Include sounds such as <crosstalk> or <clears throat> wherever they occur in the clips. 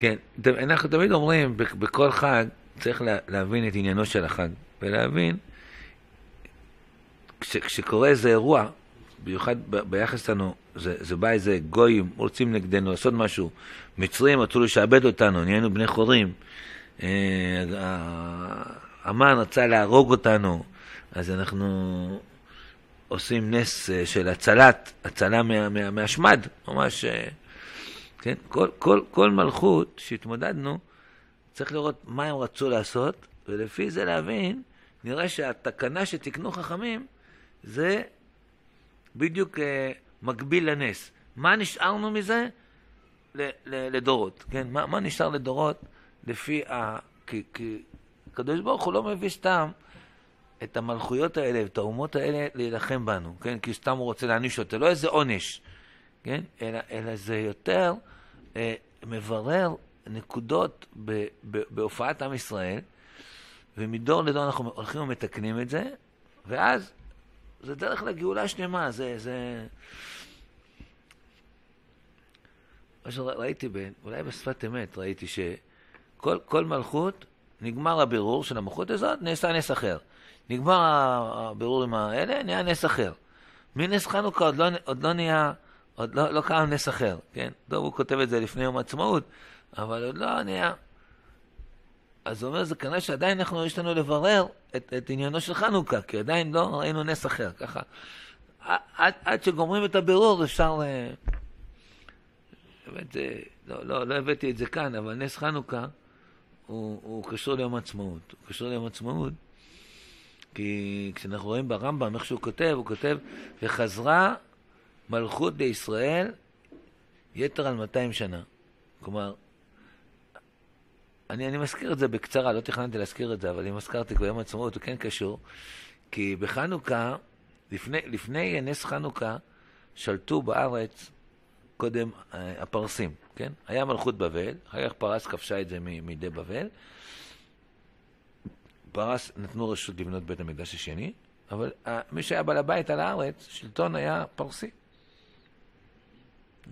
כן, אנחנו תמיד אומרים, בכל חג צריך להבין את עניינו של החג, ולהבין, כש, כשקורה איזה אירוע, במיוחד ביחס לנו, זה, זה בא איזה גויים, רוצים נגדנו לעשות משהו, מצרים רצו לשעבד אותנו, נהיינו בני חורים, אה, המן רצה להרוג אותנו, אז אנחנו עושים נס אה, של הצלת, הצלה מה, מה, מהשמד, ממש, אה, כן? כל, כל, כל מלכות שהתמודדנו, צריך לראות מה הם רצו לעשות, ולפי זה להבין, נראה שהתקנה שתיקנו חכמים, זה בדיוק אה, מקביל לנס. מה נשארנו מזה? ל, ל, לדורות, כן? מה, מה נשאר לדורות לפי ה... כי, כי הקדוש ברוך הוא לא מביא סתם את המלכויות האלה, את האומות האלה, להילחם בנו, כן? כי סתם הוא רוצה להעניש אותה, לא איזה עונש, כן? אלא, אלא זה יותר אה, מברר נקודות ב, ב, בהופעת עם ישראל, ומדור לדור אנחנו הולכים ומתקנים את זה, ואז זה דרך לגאולה שלמה, זה... זה... מה שראיתי, אולי בשפת אמת, ראיתי שכל מלכות, נגמר הבירור של המלכות הזאת, נעשה נס אחר. נגמר הבירור עם האלה, נהיה נס אחר. מנס חנוכה עוד לא, עוד לא נהיה, עוד לא, לא קם נס אחר, כן? טוב, הוא כותב את זה לפני יום העצמאות, אבל עוד לא נהיה. אז הוא אומר, זה כנראה שעדיין אנחנו, יש לנו לברר את, את עניינו של חנוכה, כי עדיין לא ראינו נס אחר, ככה. עד, עד שגומרים את הבירור אפשר... באמת, לא, לא, לא הבאתי את זה כאן, אבל נס חנוכה הוא, הוא קשור ליום העצמאות. הוא קשור ליום העצמאות, כי כשאנחנו רואים ברמב"ם איך שהוא כותב, הוא כותב, וחזרה מלכות לישראל יתר על 200 שנה. כלומר, אני, אני מזכיר את זה בקצרה, לא תכננתי להזכיר את זה, אבל אם הזכרתי כבר יום העצמאות, הוא כן קשור, כי בחנוכה, לפני, לפני נס חנוכה, שלטו בארץ קודם אה, הפרסים, כן? היה מלכות בבל, אחר כך פרס כבשה את זה מידי בבל. פרס נתנו רשות לבנות בית המקדש השני, אבל אה, מי שהיה בעל הבית על הארץ, שלטון היה פרסי.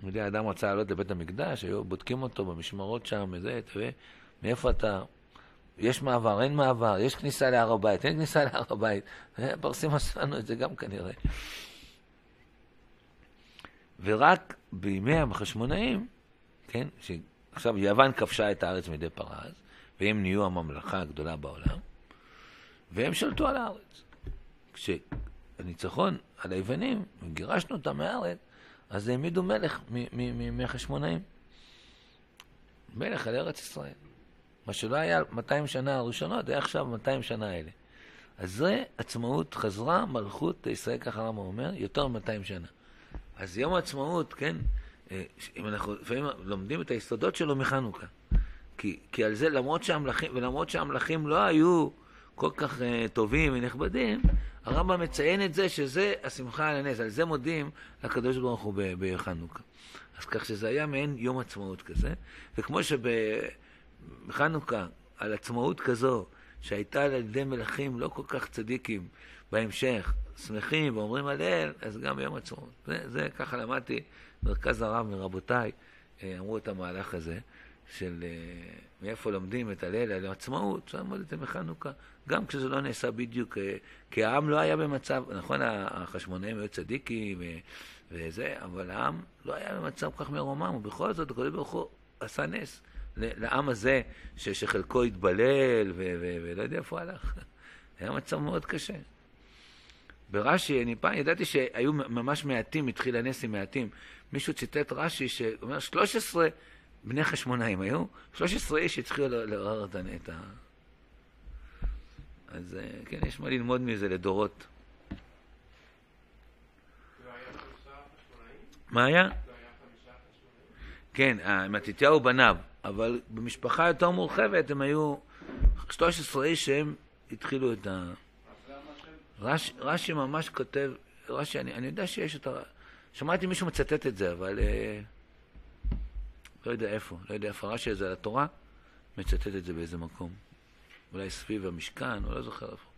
יודע, אדם רצה לעלות לבית המקדש, היו בודקים אותו במשמרות שם, וזה, מאיפה אתה? יש מעבר, אין מעבר, יש כניסה להר הבית, אין כניסה להר הבית. הפרסים עשו לנו את זה גם כנראה. ורק בימי החשמונאים, כן, שעכשיו יוון כבשה את הארץ מידי פרז, והם נהיו הממלכה הגדולה בעולם, והם שלטו על הארץ. כשהניצחון על היוונים, גירשנו אותם מהארץ, אז העמידו מלך מהחשמונאים. מלך על ארץ ישראל. מה שלא היה 200 שנה הראשונות, היה עכשיו 200 שנה האלה. אז זה עצמאות חזרה, מלכות ישראל, ככה הרמב"ם אומר, יותר מ-200 שנה. אז יום העצמאות, כן, אה, אם אנחנו לפעמים לומדים את היסודות שלו מחנוכה. כי, כי על זה, למרות שהמלכים, ולמרות שהמלכים לא היו כל כך uh, טובים ונכבדים, הרמב"ם מציין את זה שזה השמחה על הנס, על זה מודים לקדוש ברוך הוא בחנוכה. אז כך שזה היה מעין יום עצמאות כזה, וכמו שבחנוכה, על עצמאות כזו, שהייתה על ידי מלכים לא כל כך צדיקים בהמשך, שמחים ואומרים הלל, אז גם ביום עצמאות. זה, זה ככה למדתי, מרכז הרב מרבותיי אה, אמרו את המהלך הזה, של אה, מאיפה לומדים את הלל על עצמאות, שם למדתם בחנוכה, גם כשזה לא נעשה בדיוק, אה, כי העם לא היה במצב, נכון, החשמונאים היו צדיקים וזה, אבל העם לא היה במצב כל כך מרומם, ובכל זאת הקדוש ברוך הוא עשה נס לעם הזה, שחלקו התבלל ולא יודע איפה הלך. <laughs> היה מצב מאוד קשה. ברש"י, אני פעם ידעתי שהיו ממש מעטים, התחיל הנס עם מעטים. מישהו ציטט רש"י שאומר 13 בני חשמונאים היו, 13 איש התחילו לעורר את ה... אז אה, כן, יש מה ללמוד מזה לדורות. מה היה? כן, מתתיהו בניו, אבל במשפחה יותר מורחבת הם היו 13 איש שהם התחילו את ה... רש"י רש, ממש כותב, רש"י, אני, אני יודע שיש את ה... שמעתי מישהו מצטט את זה, אבל אה, לא יודע איפה, לא יודע איפה רש"י הזה על התורה, מצטט את זה באיזה מקום. אולי סביב המשכן, או לא זוכר איפה.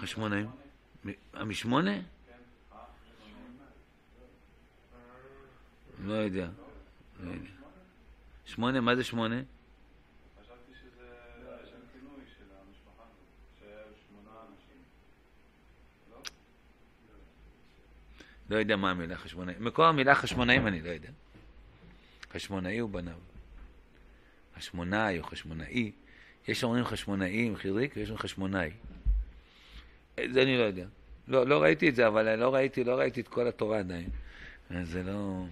חשמונאים. המשמונה? לא יודע. לא יודע. שמונה, מה זה שמונה? חשבתי שזה השם כינוי של המשפחה, שהיו שמונה אנשים. לא יודע מה המילה חשמונאי. מקור המילה חשמונאים אני לא יודע. חשמונאי הוא בניו. חשמונאי או חשמונאי. יש אומרים חשמונאי עם חיריק ויש אומרים חשמונאי. זה אני לא יודע. לא, לא ראיתי את זה, אבל לא ראיתי, לא ראיתי את כל התורה עדיין. זה לא...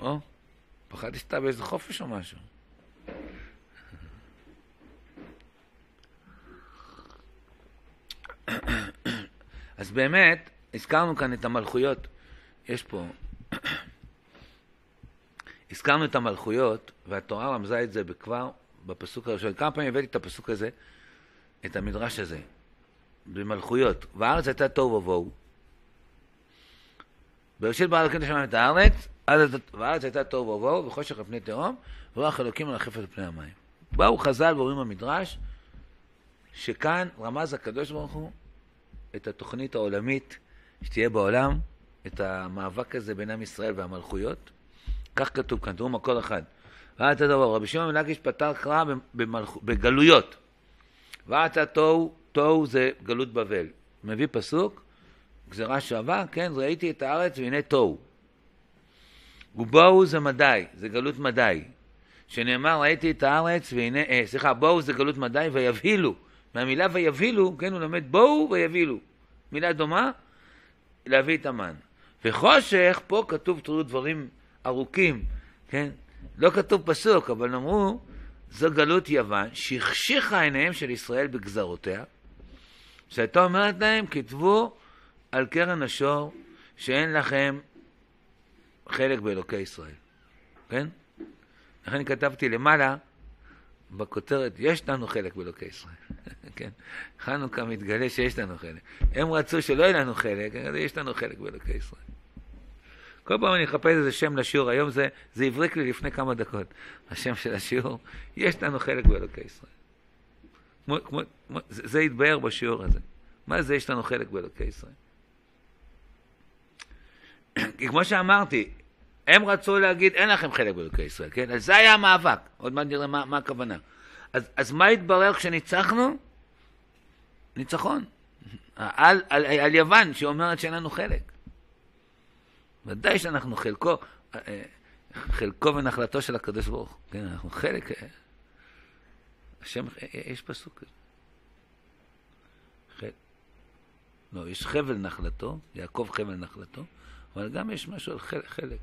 או, פחדתי שאתה באיזה חופש או משהו. אז באמת, הזכרנו כאן את המלכויות. יש פה... הזכרנו את המלכויות, והתורה רמזה את זה כבר בפסוק הראשון. כמה פעמים הבאתי את הפסוק הזה, את המדרש הזה, במלכויות. והארץ הייתה תוהו ובוהו. בראשית ברא אלוקים את השמיים את הארץ, והארץ הייתה תוהו ובוהו, וחושך על פני תהום, ורוח אלוקים מרחף על פני המים. באו חז"ל ואומרים במדרש, שכאן רמז הקדוש ברוך הוא את התוכנית העולמית שתהיה בעולם, את המאבק הזה בין עם ישראל והמלכויות. כך כתוב כאן, תראו מקור אחד. ואתה תבוא, רבי שמעון בן לקיש פתר קרא. בגלויות. ואתה תוהו, תוהו זה גלות בבל. מביא פסוק, גזירה שווה, כן, ראיתי את הארץ והנה תוהו. ובואו זה מדי, זה גלות מדי. שנאמר, ראיתי את הארץ והנה, אה, סליחה, בואו זה גלות מדי ויבהילו. מהמילה ויבהילו, כן, הוא לומד בואו ויבהילו. מילה דומה, להביא את המן. וחושך, פה כתוב, תראו דברים ארוכים, כן? לא כתוב פסוק, אבל אמרו, זו גלות יוון, שהחשיכה עיניהם של ישראל בגזרותיה, שהייתה אומרת להם, כתבו על קרן השור שאין לכם חלק באלוקי ישראל, כן? לכן כתבתי למעלה, בכותרת, יש לנו חלק באלוקי ישראל, <laughs> כן? חנוכה מתגלה שיש לנו חלק. הם רצו שלא יהיה לנו חלק, יש לנו חלק באלוקי ישראל. כל פעם אני אחפש איזה שם לשיעור, היום זה, זה הבריק לי לפני כמה דקות, השם של השיעור, יש לנו חלק באלוקי ישראל. כמו, כמו, כמו, זה, זה התבהר בשיעור הזה. מה זה יש לנו חלק באלוקי ישראל? <clears throat> כי כמו שאמרתי, הם רצו להגיד, אין לכם חלק באלוקי ישראל, כן? אז זה היה המאבק, עוד מעט נראה מה, מה הכוונה. אז, אז מה התברר כשניצחנו? ניצחון. על, על, על יוון, שאומרת שאין לנו חלק. ודאי שאנחנו חלקו, אה, חלקו ונחלתו של הקדוש ברוך הוא. כן, אנחנו חלק... אה, השם, אה, יש פסוק כזה. חל... לא, יש חבל נחלתו, יעקב חבל נחלתו, אבל גם יש משהו על חלק. חלק.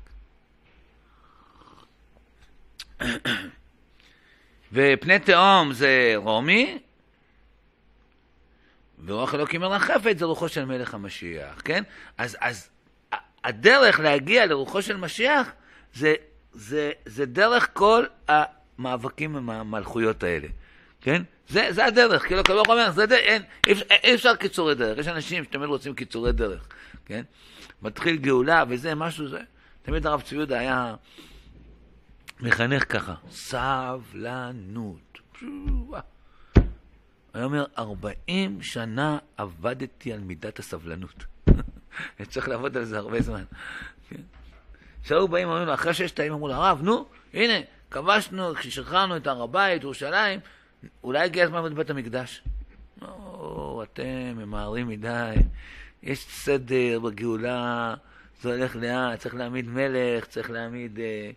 <coughs> ופני תהום זה רומי, ורוח אלוקים מרחפת זה רוחו של מלך המשיח, כן? אז, אז הדרך להגיע לרוחו של משיח זה, זה, זה דרך כל המאבקים עם המלכויות האלה, כן? זה, זה הדרך, כאילו הקדוש אומר, זה דרך, אין, אי, אי אפשר קיצורי דרך, יש אנשים שתמיד רוצים קיצורי דרך, כן? מתחיל גאולה וזה, משהו זה. תמיד הרב צבי יהודה היה מחנך ככה, סבלנות. היה אומר, ארבעים שנה עבדתי על מידת הסבלנות. <laughs> צריך לעבוד על זה הרבה זמן. כן. כשהיו באים, אומרים לו, אחרי ששת הימים, אמרו לו, הרב, נו, הנה, כבשנו, כששחררנו את הר הבית, ירושלים, אולי הגיע הזמן לבית בית המקדש. לא, אתם ממהרים מדי, יש סדר בגאולה, זה הולך לאט, צריך להעמיד מלך, צריך להעמיד, אה,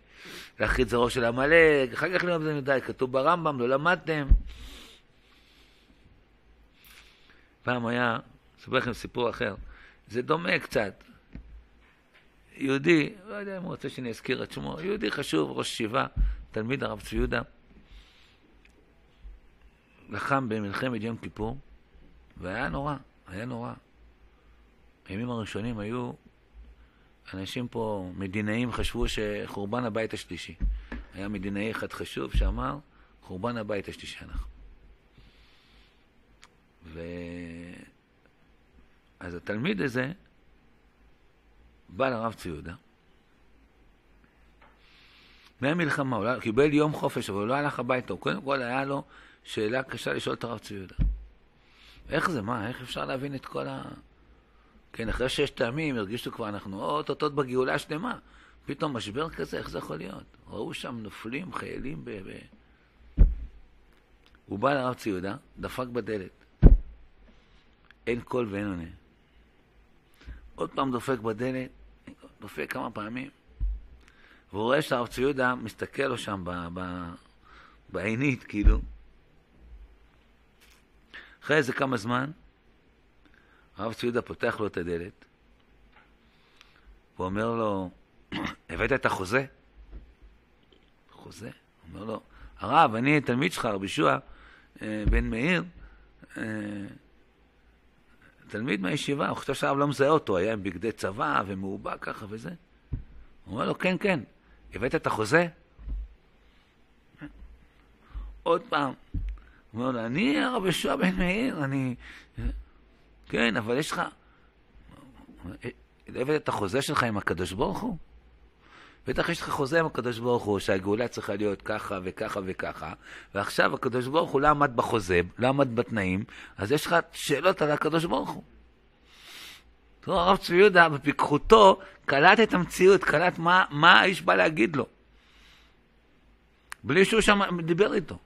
להכריד זרוע של עמלק, אחר כך ללמוד בזה מדי, כתוב ברמב"ם, לא למדתם. פעם היה, אספר לכם סיפור אחר. זה דומה קצת. יהודי, לא יודע אם הוא רוצה שאני אזכיר את שמו, יהודי חשוב, ראש ישיבה, תלמיד הרב צבי יהודה, לחם במלחמת יום כיפור, והיה נורא, היה נורא. הימים הראשונים היו, אנשים פה, מדינאים, חשבו שחורבן הבית השלישי. היה מדינאי אחד חשוב שאמר, חורבן הבית השלישי אנחנו. ו... אז התלמיד הזה בא לרב צבי יהודה. מהמלחמה, הוא לא, קיבל יום חופש, אבל הוא לא הלך הביתה. קודם כל היה לו שאלה קשה לשאול את הרב צבי יהודה. איך זה? מה? איך אפשר להבין את כל, ה... כן, אחרי שש טעמים הרגישו כבר, אנחנו אוטוטוט בגאולה השלמה. פתאום משבר כזה, איך זה יכול להיות? ראו שם נופלים, חיילים ב... ב... הוא בא לרב ציודה, דפק בדלת. אין קול ואין עונה. עוד פעם דופק בדלת, דופק כמה פעמים, והוא רואה שהרב ציודה מסתכל לו שם ב... ב... בעינית, כאילו. אחרי איזה כמה זמן, הרב ציודה פותח לו את הדלת, ואומר לו, <clears throat> הבאת את החוזה? חוזה? אומר לו, הרב, אני תלמיד שלך, רבי שועה, אה, בן מאיר, אה, תלמיד מהישיבה, הוא חושב שהרב לא מזהה אותו, היה עם בגדי צבא ומעובע ככה וזה. הוא אומר לו, כן, כן, הבאת את החוזה? עוד פעם. הוא אומר לו, אני הרב ישוע בן מאיר, אני... כן, אבל יש לך... הבאת את החוזה שלך עם הקדוש ברוך הוא? בטח יש לך חוזה עם הקדוש ברוך הוא, שהגאולה צריכה להיות ככה וככה וככה, ועכשיו הקדוש ברוך הוא לא עמד בחוזה, לא עמד בתנאים, אז יש לך שאלות על הקדוש ברוך הוא. תראו, הרב צבי יהודה בפיקחותו קלט את המציאות, קלט מה, מה האיש בא להגיד לו. בלי שהוא שם דיבר איתו.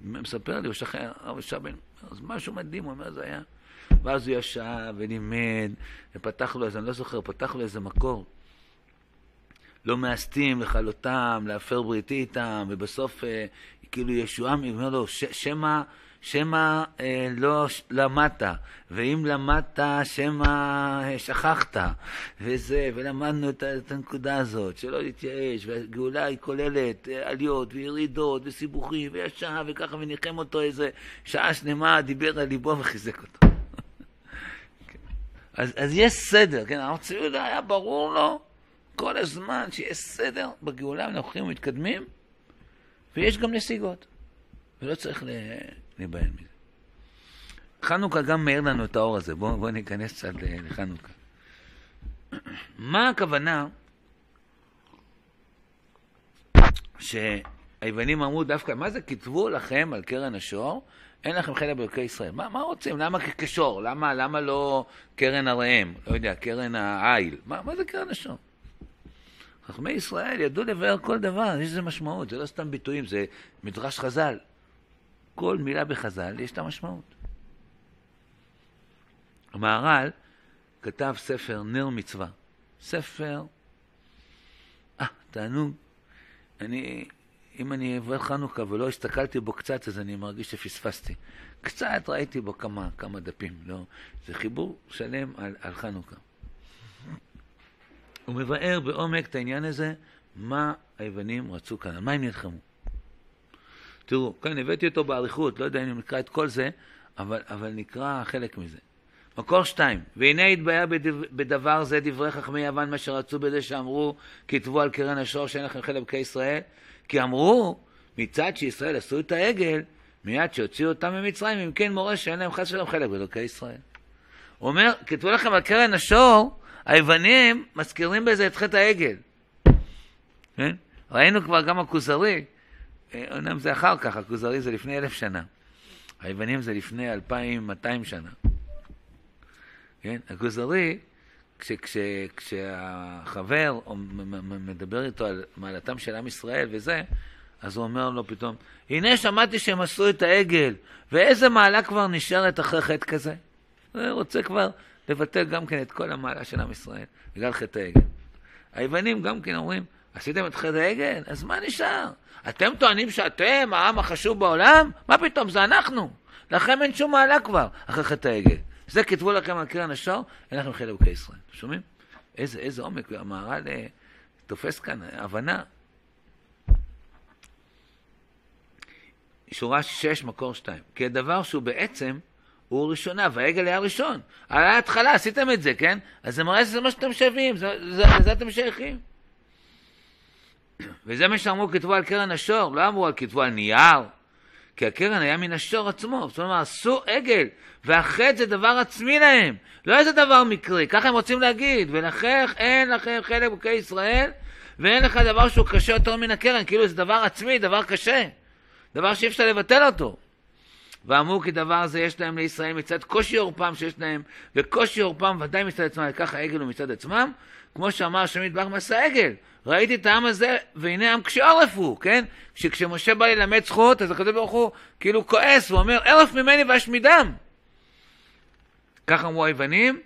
מספר לי, הוא שכן, הרב שבן, אז משהו מדהים, הוא אומר, זה היה... ואז הוא ישב ולימד, ופתח לו איזה, אני לא זוכר, פתח לו איזה מקור. לא מאסתים לכלותם, להפר בריתי איתם, ובסוף אה, כאילו ישועה, הוא אומר לו, שמא שמא אה, לא למדת, ואם למדת, שמא אה, שכחת, וזה, ולמדנו את, את הנקודה הזאת, שלא להתייאש, והגאולה היא כוללת אה, עליות וירידות וסיבוכים, וישב וככה, וניחם אותו איזה שעה שלמה, דיבר על ליבו וחיזק אותו. <laughs> אז, אז יש סדר, כן, הרב צבי היה ברור לו כל הזמן שיש סדר בגאולה, אנחנו הולכים ומתקדמים, ויש גם נסיגות, ולא צריך להיבהל מזה. חנוכה גם מאיר לנו את האור הזה, בואו בוא ניכנס קצת לחנוכה. מה הכוונה שהיוונים אמרו דווקא, מה זה כתבו לכם על קרן השור אין לכם חלק באלוקי ישראל. מה, מה רוצים? למה כשור? למה, למה לא קרן הראם? לא יודע, קרן העיל. מה, מה זה קרן השור? חכמי ישראל ידעו לבאר כל דבר, יש לזה משמעות, זה לא סתם ביטויים, זה מדרש חז"ל. כל מילה בחז"ל יש לה משמעות. המהר"ל כתב ספר נר מצווה. ספר, אה, תענוג. אני אם אני אעבור חנוכה ולא הסתכלתי בו קצת, אז אני מרגיש שפספסתי. קצת ראיתי בו כמה, כמה דפים, לא? זה חיבור שלם על, על חנוכה. הוא מבאר בעומק את העניין הזה, מה היוונים רצו כאן, על מה הם נלחמו. תראו, כאן הבאתי אותו באריכות, לא יודע אם נקרא את כל זה, אבל, אבל נקרא חלק מזה. מקור שתיים, והנה התביה בדבר זה דברי חכמי יוון, מה שרצו בזה שאמרו, כתבו על קרן השור שאין לכם חלק בקי ישראל, כי אמרו, מצד שישראל עשו את העגל, מיד שהוציאו אותם ממצרים, אם כן מורה שאין להם חס ושלום חלק באלוקי ישראל. הוא אומר, כתבו לכם על קרן השור, היוונים מזכירים בזה את חטא העגל. כן? ראינו כבר גם הכוזרי, אומנם זה אחר כך, הכוזרי זה לפני אלף שנה. היוונים זה לפני אלפיים מאתיים שנה. כן? הכוזרי, כש, כש, כשהחבר מדבר איתו על מעלתם של עם ישראל וזה, אז הוא אומר לו פתאום, הנה שמעתי שהם עשו את העגל, ואיזה מעלה כבר נשארת אחרי חטא כזה? הוא רוצה כבר לבטל גם כן את כל המעלה של עם ישראל, בגלל חטא העגל. היוונים גם כן אומרים, עשיתם את חטא העגל? אז מה נשאר? אתם טוענים שאתם העם החשוב בעולם? מה פתאום, זה אנחנו. לכם אין שום מעלה כבר אחרי חטא העגל. זה כתבו לכם על קרן השור, אין לכם חיל אלוקי ישראל. שומעים? איזה, איזה עומק המהר"ל אה, תופס כאן, הבנה. שורה שש, מקור שתיים. כי הדבר שהוא בעצם, הוא ראשונה, והעגל היה ראשון. על ההתחלה עשיתם את זה, כן? אז זה מראה שזה מה שאתם שווים, לזה אתם שייכים. וזה מה שאמרו כתבו על קרן השור, לא אמרו על כתבו על נייר, כי הקרן היה מן השור עצמו. זאת אומרת, עשו עגל, והחטא זה דבר עצמי להם, לא איזה דבר מקרי, ככה הם רוצים להגיד, ולכן אין לכם חלק בקי ישראל, ואין לך דבר שהוא קשה יותר מן הקרן, כאילו זה דבר עצמי, דבר קשה, דבר שאי אפשר לבטל אותו. ואמרו כי דבר זה יש להם לישראל מצד קושי עורפם שיש להם, וקושי עורפם ודאי מצד עצמם, וכך העגל הוא מצד עצמם, כמו שאמר השם יתברך מעשה העגל. ראיתי את העם הזה, והנה עם קשי עורף הוא, כן? שכשמשה בא ללמד זכות, אז הקדוש ברוך הוא כאילו כועס, ואומר, ערף ממני ואשמידם. כך אמרו היוונים,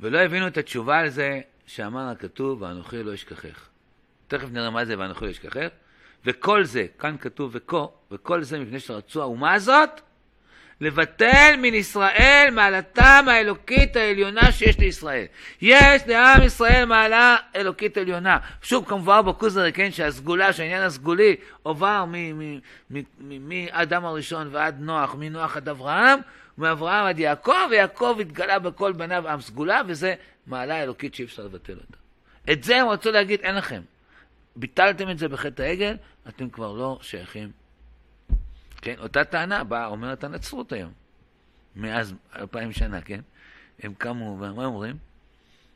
ולא הבינו את התשובה על זה שאמר הכתוב, ואנוכי לא אשכחך. תכף נראה מה זה ואנוכי לא אשכחך. וכל זה, כאן כתוב וכה, וכל זה מפני שרצו האומה הזאת, לבטל מן ישראל מעלתם האלוקית העליונה שיש לישראל. יש לעם ישראל מעלה אלוקית עליונה. שוב, כמובן בכוזרי, כן, שהסגולה, שהעניין הסגולי עובר מאדם הראשון ועד נוח, מנוח עד אברהם, מאברהם עד יעקב, ויעקב התגלה בכל בניו עם סגולה, וזה מעלה אלוקית שאי אפשר לבטל אותה. את זה הם רצו להגיד, אין לכם. ביטלתם את זה בחטא העגל, אתם כבר לא שייכים. כן, אותה טענה באה, אומרת הנצרות היום, מאז אלפיים שנה, כן? הם קמו, ומה אומרים?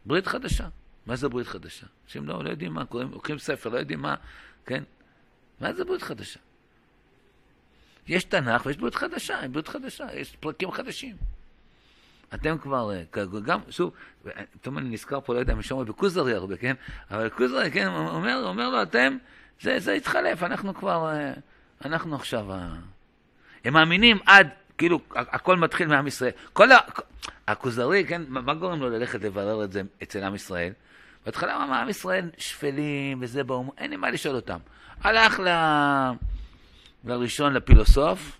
ברית חדשה. מה זה ברית חדשה? אנשים לא, לא יודעים מה, קוראים, לוקחים ספר, לא יודעים מה, כן? מה זה ברית חדשה? יש תנ"ך ויש ברית חדשה, יש ברית חדשה, יש פרקים חדשים. אתם כבר, אה, גם, שוב, פתאום אני נזכר פה, לא יודע, משום בקוזרי הרבה, כן? אבל קוזרי, כן, אומר, אומר לו, אתם, זה, זה התחלף, אנחנו כבר, אה, אנחנו עכשיו, הם מאמינים עד, כאילו, הכל מתחיל מעם ישראל. כל ה... הכוזרי, כן, מה גורם לו ללכת לברר את זה אצל עם ישראל? בהתחלה הוא אמר, עם ישראל שפלים וזה באומו, אין לי מה לשאול אותם. הלך ל... לראשון, לפילוסוף,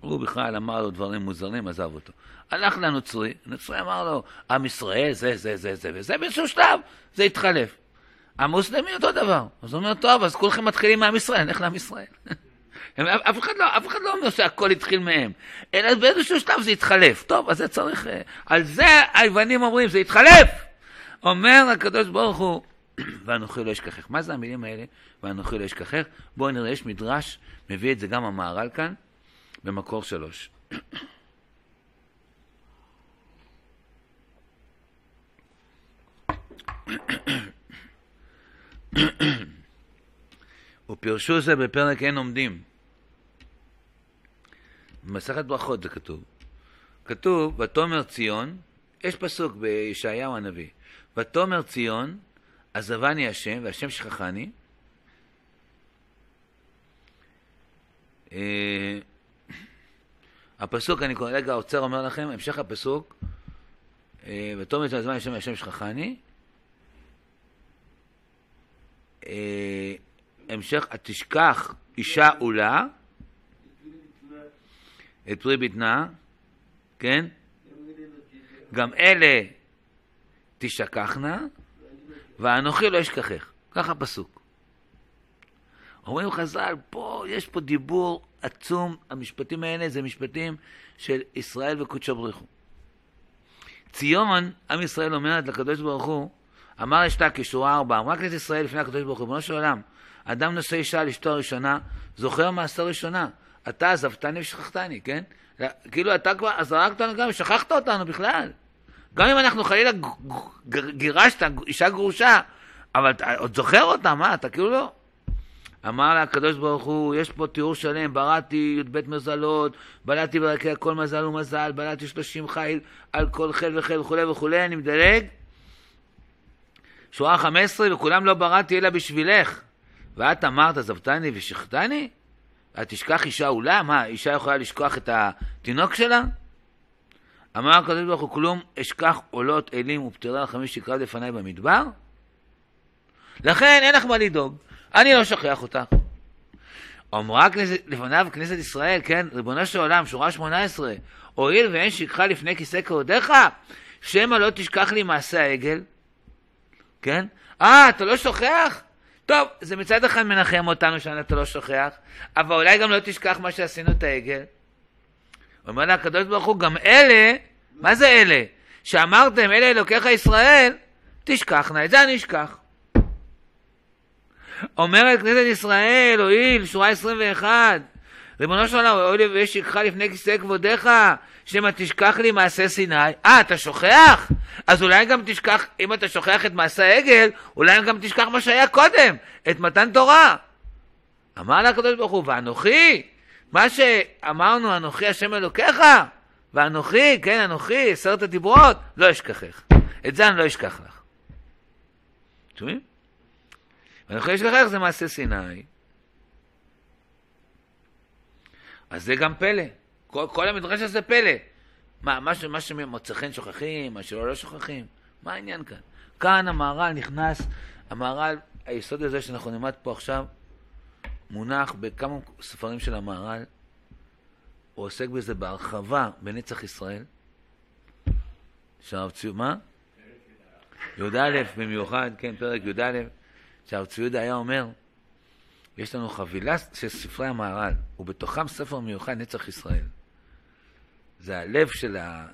הוא בכלל אמר לו דברים מוזרים, עזב אותו. הלך לנוצרי, הנוצרי אמר לו, עם ישראל זה, זה, זה, זה, וזה באיזשהו שלב, זה התחלף. המוסלמי אותו דבר. אז הוא אומר, טוב, אז כולכם מתחילים מעם ישראל, נלך לעם ישראל. <laughs> אף אחד, לא, אף אחד לא אומר שהכל התחיל מהם, אלא באיזשהו שלב זה התחלף. טוב, אז זה צריך... אה, על זה היוונים אומרים, זה התחלף! אומר הקדוש ברוך הוא, <clears throat> ואנוכי לא אשכחך. מה זה המילים האלה, ואנוכי לא אשכחך? בואו נראה, יש מדרש, מביא את זה גם המהר"ל כאן, במקור שלוש. <clears throat> <clears throat> ופרשו זה בפרק אין עומדים. במסכת ברכות זה כתוב. כתוב, ותאמר ציון, יש פסוק בישעיהו הנביא, ותאמר ציון, עזבני השם, והשם שכחני. אה, הפסוק, אני רגע עוצר אומר לכם, המשך הפסוק, אה, ותאמר ציון עזבני השם והשם שכחני. אה, המשך, תשכח אישה עולה, את פרי בטנה, כן? גם אלה תשכחנה, ואנוכי לא אשכחך. ככה הפסוק. אומרים חז"ל, פה, יש פה דיבור עצום, המשפטים האלה זה משפטים של ישראל וקודשו ברוך הוא. ציון, עם ישראל אומרת לקדוש ברוך הוא, אמר אשתה כשורה ארבע, אמרה כנסת ישראל לפני הקדוש ברוך הוא, ריבונו של עולם, אדם נושא אישה לאשתו הראשונה, זוכר מעשה ראשונה. אתה עזבתני ושכחתני, כן? כאילו אתה כבר זרקת אותנו גם, שכחת אותנו בכלל. גם אם אנחנו חלילה גירשת אישה גרושה, אבל אתה עוד זוכר אותה, מה? אתה כאילו לא. אמר לה הקדוש ברוך הוא, יש פה תיאור שלם, בראתי י"ב מזלות, בלעתי ברקע כל מזל ומזל, בלעתי שלושים חיל על כל חיל וחיל וכולי וכולי, אני מדלג. שורה חמש עשרה, וכולם לא בראתי אלא בשבילך. ואת אמרת, עזבתני ושכתני? תשכח אישה עולה? מה, אישה יכולה לשכוח את התינוק שלה? אמר הקדוש ברוך הוא, כלום אשכח עולות אלים ופתירה לחמש שקרא לפניי במדבר? לכן אין לך מה לדאוג, אני לא שוכח אותך. אמרה כנסת, לפניו כנסת ישראל, כן, ריבונו של עולם, שורה שמונה עשרה, הואיל ואין שכחה לפני כיסא כבודיך, שמא לא תשכח לי מעשה העגל, כן? אה, אתה לא שוכח? טוב, זה מצד אחד מנחם אותנו שאתה לא שוכח, אבל אולי גם לא תשכח מה שעשינו את העגל. אומר לה הקדוש ברוך הוא, גם אלה, מה זה אלה? שאמרתם, אלה אלוקיך ישראל, תשכחנה, את זה אני אשכח. אומרת כנסת ישראל, הואיל, שורה 21, ריבונו של עולם, לי ויש שכחה לפני כיסא כבודיך, שמא תשכח לי מעשה סיני. אה, אתה שוכח? אז אולי גם תשכח, אם אתה שוכח את מעשה העגל, אולי גם תשכח מה שהיה קודם, את מתן תורה. אמר לה הקדוש ברוך הוא, ואנוכי, מה שאמרנו, אנוכי השם אלוקיך, ואנוכי, כן, אנוכי, עשרת הדיברות, לא אשכחך. את זה אני לא אשכח לך. שומעים? ואנוכי אשכחך זה מעשה סיני. אז זה גם פלא. כל, כל המדרש הזה פלא. מה, מה, מה שמוצא חן שוכחים, מה שלא לא שוכחים? מה העניין כאן? כאן המהר"ל נכנס, המהר"ל, היסוד הזה שאנחנו נלמד פה עכשיו, מונח בכמה ספרים של המהר"ל, הוא עוסק בזה בהרחבה בנצח ישראל. שהרב ציוד, מה? י"א במיוחד, כן, פרק י"א, שהרב ציודה היה אומר, יש לנו חבילה של ספרי המהר"ל, ובתוכם ספר מיוחד נצח ישראל. זה הלב של ה...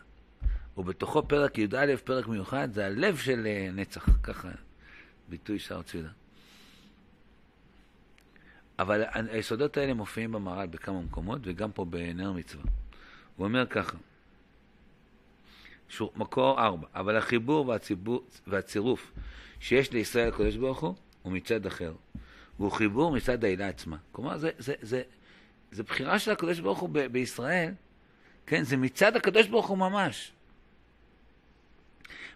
ובתוכו פרק י"א, פרק מיוחד, זה הלב של אה, נצח, ככה ביטוי הרב ציודה. אבל היסודות האלה מופיעים במהר"ל בכמה מקומות, וגם פה בנר מצווה. הוא אומר ככה, שור, מקור ארבע, אבל החיבור והציבור, והצירוף שיש לישראל הקדוש ברוך הוא, הוא מצד אחר. והוא חיבור מצד העילה עצמה. כלומר, זה, זה, זה, זה בחירה של הקדוש ברוך הוא ב- בישראל, כן? זה מצד הקדוש ברוך הוא ממש.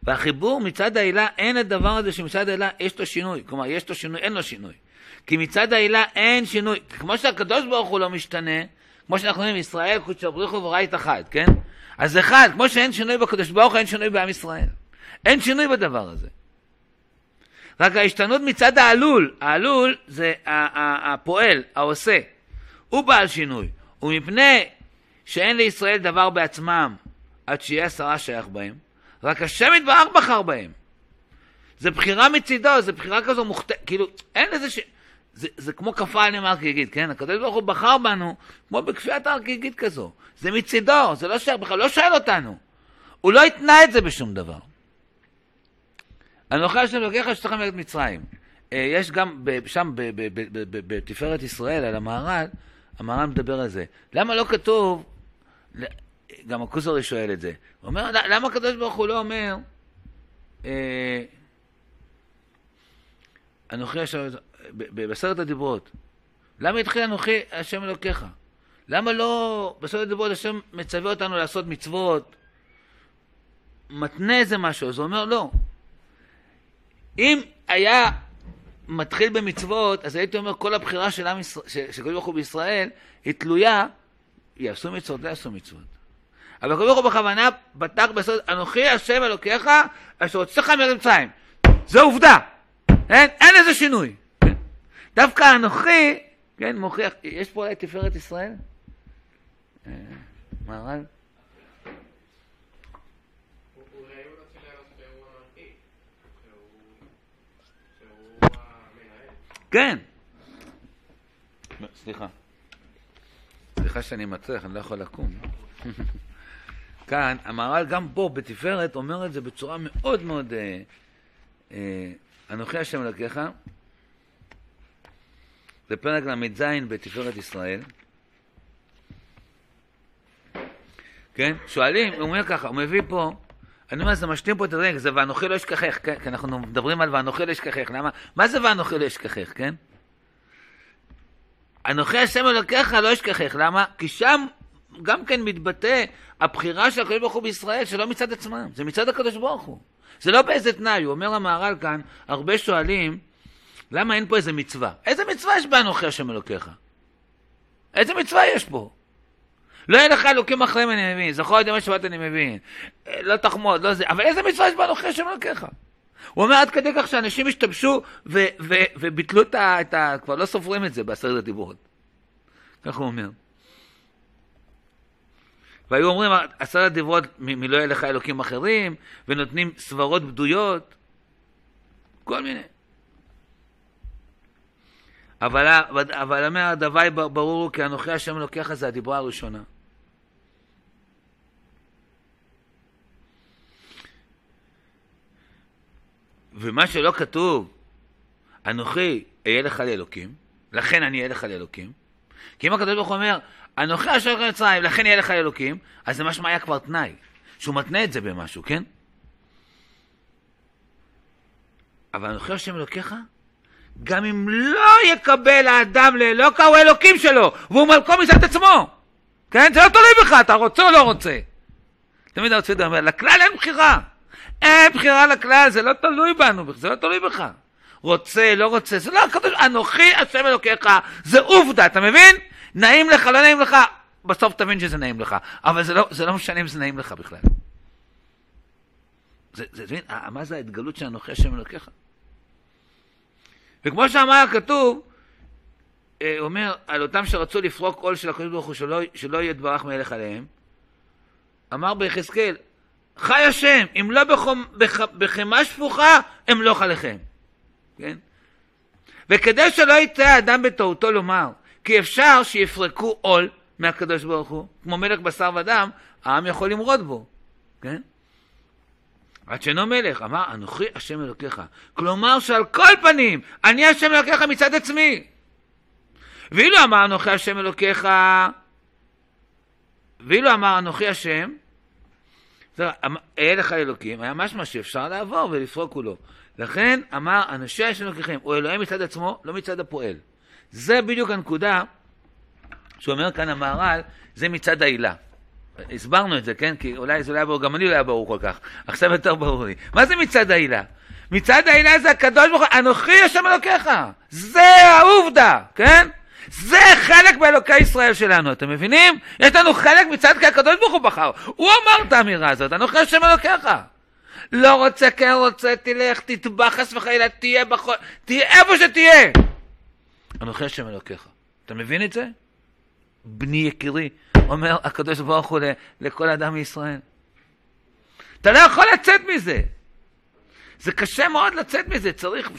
והחיבור מצד העילה, אין הדבר הזה שמצד העילה יש לו שינוי. כלומר, יש לו שינוי, אין לו שינוי. כי מצד העילה אין שינוי. כמו שהקדוש ברוך הוא לא משתנה, כמו שאנחנו אומרים, ישראל קודשו בריחו ורית אחד, כן? אז אחד, כמו שאין שינוי בקדוש ברוך הוא, אין שינוי בעם ישראל. אין שינוי בדבר הזה. רק ההשתנות מצד העלול, העלול זה הפועל, העושה, הוא בעל שינוי. ומפני שאין לישראל דבר בעצמם עד שיהיה עשרה שייך בהם, רק השם יתברך בחר בהם. זה בחירה מצידו, זה בחירה כזו מוכתבת, כאילו, אין לזה ש... זה, זה כמו כפה על נאמר כגיגית, כן? הקדוש ברוך הוא בחר בנו כמו בכפיית הר כגיגית כזו. זה מצידו, זה לא שייך בכלל, לא שואל אותנו. הוא לא התנה את זה בשום דבר. אנוכי השם אלוקיך שתכם את מצרים. אה, יש גם שם בתפארת ישראל, על המהר"ל, המהר"ל מדבר על זה. למה לא כתוב, גם הכוזרי שואל את זה, הוא אומר, למה הקדוש ברוך הוא לא אומר, אה, אנוכי השם, בעשרת הדיברות, למה התחיל אנוכי השם אלוקיך? למה לא בעשרת הדיברות השם מצווה אותנו לעשות מצוות, מתנה איזה משהו? אז הוא אומר, לא, אם היה מתחיל במצוות, אז הייתי אומר, כל הבחירה של עם ישראל, שקדוש ברוך הוא בישראל, היא תלויה, יעשו מצוות, לא יעשו מצוות. אבל הקדוש ברוך הוא בכוונה פתח בסוד, אנוכי השם אלוקיך, אשר הוצאך מארץ מצרים. זו עובדה. אין, אין איזה שינוי. כן? דווקא אנוכי, כן, מוכיח, יש פה אולי תפארת ישראל? אה, מהר"ל? כן. סליחה. סליחה שאני מצליח, אני לא יכול לקום. <laughs> כאן, המהר"ל גם פה, בתפארת, אומר את זה בצורה מאוד מאוד... אה, אה, אנוכי השם אלוקיך, זה פרק ל"ז בתפארת ישראל. כן? שואלים, הוא אומר ככה, הוא מביא פה, אני אומר, זה משלים פה את הרגע, זה ואנוכי לא אשכחך, כן? כי אנחנו מדברים על ואנוכי לא אשכחך, למה? מה זה ואנוכי לא אשכחך, כן? אנוכי השם אלוקיך לא אשכחך, למה? כי שם גם כן מתבטא הבחירה של הקדוש ברוך הוא בישראל, שלא מצד עצמם, זה מצד הקדוש ברוך הוא. זה לא באיזה תנאי, הוא אומר למהר"ל כאן, הרבה שואלים, למה אין פה איזה מצווה? איזה מצווה יש באנוכי השם אלוקיך? איזה מצווה יש פה? לא יהיה לך אלוקים אחריהם אני מבין, זכור את ימי שבת אני מבין, לא תחמוד, לא זה, אבל איזה מצווה יש באנוכי השם אלוקיך? הוא אומר עד כדי כך שאנשים השתמשו וביטלו את ה, את ה... כבר לא סופרים את זה בעשרת הדיברות. כך הוא אומר. והיו אומרים עשרת דיברות מלא יהיה לך אלוקים אחרים, ונותנים סברות בדויות, כל מיני. אבל, אומר הדווי ברור הוא כי אנוכי השם אלוקיך זה הדיברה הראשונה. ומה שלא כתוב, אנוכי אהיה לך לאלוקים, לכן אני אהיה לך לאלוקים, כי אם הקדוש ברוך הוא אומר, אנוכי אשר אלוהים מצרים, לכן יהיה לך אלוקים, אז זה משמע היה כבר תנאי, שהוא מתנה את זה במשהו, כן? אבל אנוכי השם אלוקיך, גם אם לא יקבל האדם לאלוקה, הוא האלוקים שלו, והוא מלכו מצד עצמו. כן? זה לא תלוי בך, אתה רוצה או לא רוצה. תמיד הרב צבי אומר, לכלל אין בחירה. אין בחירה לכלל, זה לא תלוי בנו, זה לא תלוי בך. רוצה, לא רוצה, זה לא הקדוש, אנוכי השם אלוקיך, זה עובדה, אתה מבין? נעים לך, לא נעים לך, בסוף תבין שזה נעים לך, אבל זה לא, זה לא משנה אם זה נעים לך בכלל. זה, זה, זה, מה זה ההתגלות של אנוכי השם אלוקיך? וכמו שאמר הכתוב, אה, אומר על אותם שרצו לפרוק עול של הקדוש ברוך הוא שלא, שלא יהיה דברך מלך עליהם, אמר ביחזקאל, חי השם, אם לא בחומ, בח, בחמה שפוכה, אמלוך עליכם. כן? וכדי שלא יצא האדם בטעותו לומר, כי אפשר שיפרקו עול מהקדוש ברוך הוא, כמו מלך בשר ודם, העם יכול למרוד בו, כן? עד שאינו מלך, אמר, אנוכי השם אלוקיך. כלומר שעל כל פנים, אני השם אלוקיך מצד עצמי. ואילו אמר אנוכי השם אלוקיך, ואילו אמר אנוכי השם, אהיה לך אלוקים, היה משמע שאפשר לעבור ולפרוק כולו. לכן אמר, אנשי השם אלוקיכם, הוא אלוהים מצד עצמו, לא מצד הפועל. זה בדיוק הנקודה שאומר כאן המהר"ל, זה מצד העילה. הסברנו את זה, כן? כי אולי זה לא היה ברור, גם אני לא היה ברור כל כך. <laughs> עכשיו יותר ברור לי. מה זה מצד העילה? מצד העילה זה הקדוש ברוך הוא, אנוכי השם אלוקיך. זה העובדה, כן? זה חלק באלוקי ישראל שלנו, אתם מבינים? יש לנו חלק מצד כי הקדוש ברוך הוא בחר. הוא אמר את האמירה הזאת, אנוכי השם אלוקיך. לא רוצה, כן רוצה, תלך, תטבע חס וחלילה, תהיה בכל... תהיה איפה שתהיה. אנוכי השם אלוקיך. אתה מבין את זה? בני יקירי, אומר הקדוש ברוך הוא לכל אדם מישראל. אתה לא יכול לצאת מזה. זה קשה מאוד לצאת מזה, צריך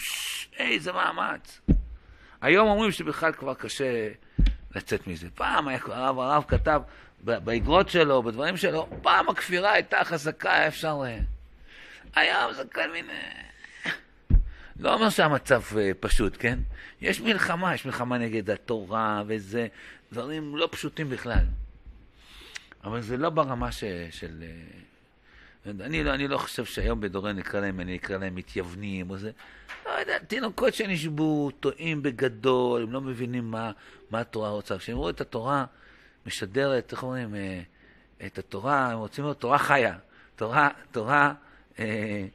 איזה מאמץ. היום אומרים שבכלל כבר קשה לצאת מזה. פעם היה, הרב, הרב כתב באגרות שלו, בדברים שלו, פעם הכפירה הייתה חזקה, היה אפשר... היום זה כל מיני... לא אומר שהמצב אה, פשוט, כן? יש מלחמה, יש מלחמה נגד התורה וזה, דברים לא פשוטים בכלל. אבל זה לא ברמה ש, של... אני לא, אני לא חושב שהיום בדורנו נקרא להם, אני אקרא להם מתייוונים או זה. לא יודע, תינוקות שנשבו, טועים בגדול, הם לא מבינים מה, מה התורה רוצה. כשהם רואים את התורה משדרת, איך אומרים, אה, את התורה, הם רוצים לראות תורה חיה. תורה, תורה אה,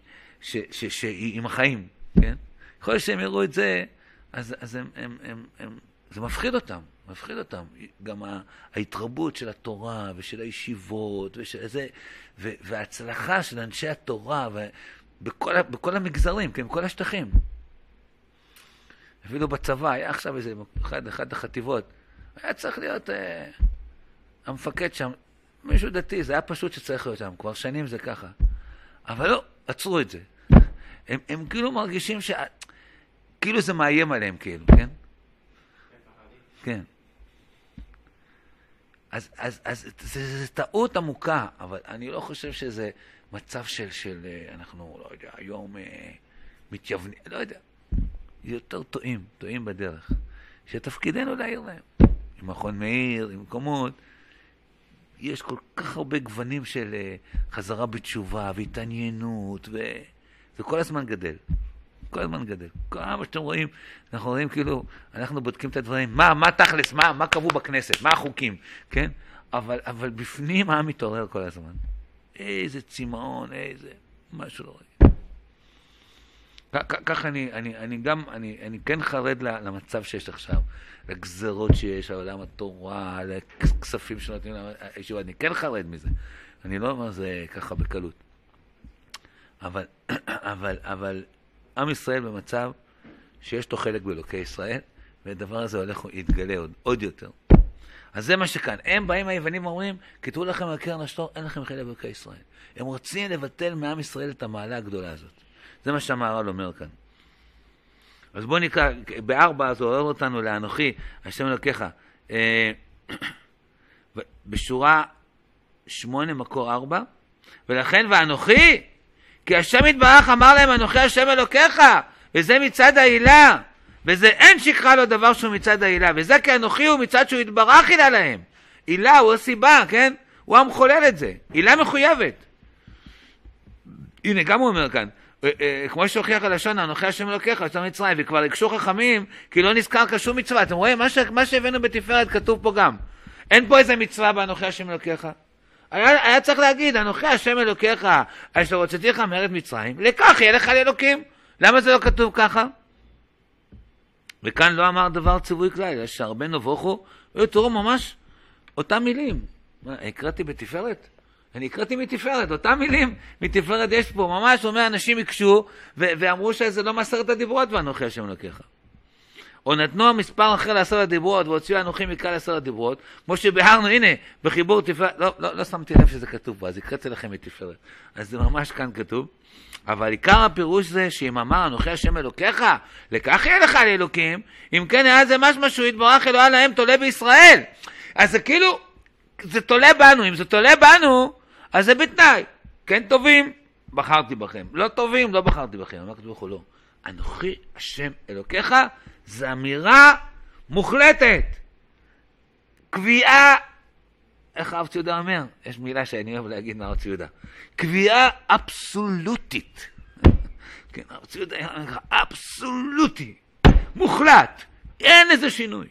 שהיא עם החיים, כן? יכול להיות שהם יראו את זה, אז, אז הם, הם, הם, הם, זה מפחיד אותם. מפחיד אותם. גם ההתרבות של התורה ושל הישיבות ושל זה, וההצלחה של אנשי התורה בכל, בכל המגזרים, כן, בכל השטחים. אפילו בצבא, היה עכשיו איזה, אחד, אחד החטיבות, היה צריך להיות אה, המפקד שם, מישהו דתי, זה היה פשוט שצריך להיות שם, כבר שנים זה ככה. אבל לא, עצרו את זה. הם, הם כאילו מרגישים ש... כאילו זה מאיים עליהם, כאילו, כן? כן. אז, אז, אז זה טעות עמוקה, אבל אני לא חושב שזה מצב של, של אה, אנחנו, לא יודע, היום אה, מתייוונים, לא יודע. יותר טועים, טועים בדרך. שתפקידנו להעיר להם. עם מכון מאיר, עם מקומות. יש כל כך הרבה גוונים של אה, חזרה בתשובה והתעניינות, וזה כל הזמן גדל. כל הזמן גדל. כמה שאתם רואים, אנחנו רואים כאילו, אנחנו בודקים את הדברים, מה, מה תכלס, מה, מה קבעו בכנסת, מה החוקים, כן? אבל, אבל בפנים העם מתעורר כל הזמן. איזה צמאון, איזה, משהו לא רואה. ככה אני, אני, אני גם, אני, אני כן חרד למצב שיש עכשיו, לגזרות שיש, על עולם התורה, לכספים שנותנים לישיבה, אני כן חרד מזה. אני לא אומר זה ככה בקלות. אבל, <clears throat> אבל, אבל עם ישראל במצב שיש לו חלק באלוקי ישראל, והדבר הזה הולך להתגלה עוד, עוד יותר. אז זה מה שכאן. הם באים היוונים ואומרים, כתבו לכם על קרן השטור, אין לכם חלק באלוקי ישראל. הם רוצים לבטל מעם ישראל את המעלה הגדולה הזאת. זה מה שהמהר"ל אומר כאן. אז בואו נקרא, בארבע זה עורר אותנו לאנוכי, השם אלוקיך. אה, <clears throat> בשורה שמונה מקור ארבע, ולכן ואנוכי כי השם יתברך אמר להם, אנוכי השם אלוקיך, וזה מצד העילה. וזה אין שכחה לו דבר שהוא מצד העילה. וזה כי אנוכי הוא מצד שהוא יתברך עילה להם. עילה הוא הסיבה, כן? הוא המחולל את זה. עילה מחויבת. הנה, גם הוא אומר כאן, אה, אה, כמו שהוכיח הלשון, אנוכי השם אלוקיך, יוצא מצרים, וכבר הקשו חכמים, כי לא נזכר כשום מצווה. אתם רואים? מה, ש... מה שהבאנו בתפארת כתוב פה גם. אין פה איזה מצווה באנוכי השם אלוקיך. היה, היה צריך להגיד, אנוכי השם אלוקיך, אשר הוצאתיך מארץ מצרים, לכך יהיה לך לאלוקים. למה זה לא כתוב ככה? וכאן לא אמר דבר ציווי כלל, אלא שהרבה נבוכו, תראו ממש אותם מילים. מה, הקראתי בתפארת? אני הקראתי מתפארת, אותם מילים מתפארת יש פה, ממש אומר אנשים הקשו ואמרו שזה לא מעשרת הדיברות ואנוכי השם אלוקיך. או נתנו מספר אחר לעשרת הדיברות והוציאו אנוכי מכלל עשרת הדיברות, כמו שביארנו, הנה, בחיבור תפארת, לא, לא, לא שמתי לב שזה כתוב פה, אז הקראתי לכם מתפארת. אז זה ממש כאן כתוב. אבל עיקר הפירוש זה שאם אמר אנוכי השם אלוקיך, לכך יהיה לך לאלוקים, אם כן היה זה משמע שהוא יתברך אלוהה להם תולה בישראל. אז זה כאילו, זה תולה בנו, אם זה תולה בנו, אז זה בתנאי. כן טובים, בחרתי בכם. לא טובים, לא בחרתי בכם. אמר כתוב לא. אנוכי השם אלוקיך, זה אמירה מוחלטת. קביעה, איך הרב ציודה אומר? יש מילה שאני אוהב להגיד מהרב ציודה. קביעה אבסולוטית. <laughs> כן, הרב ציודה אומר אבסולוטי, מוחלט, אין איזה שינוי.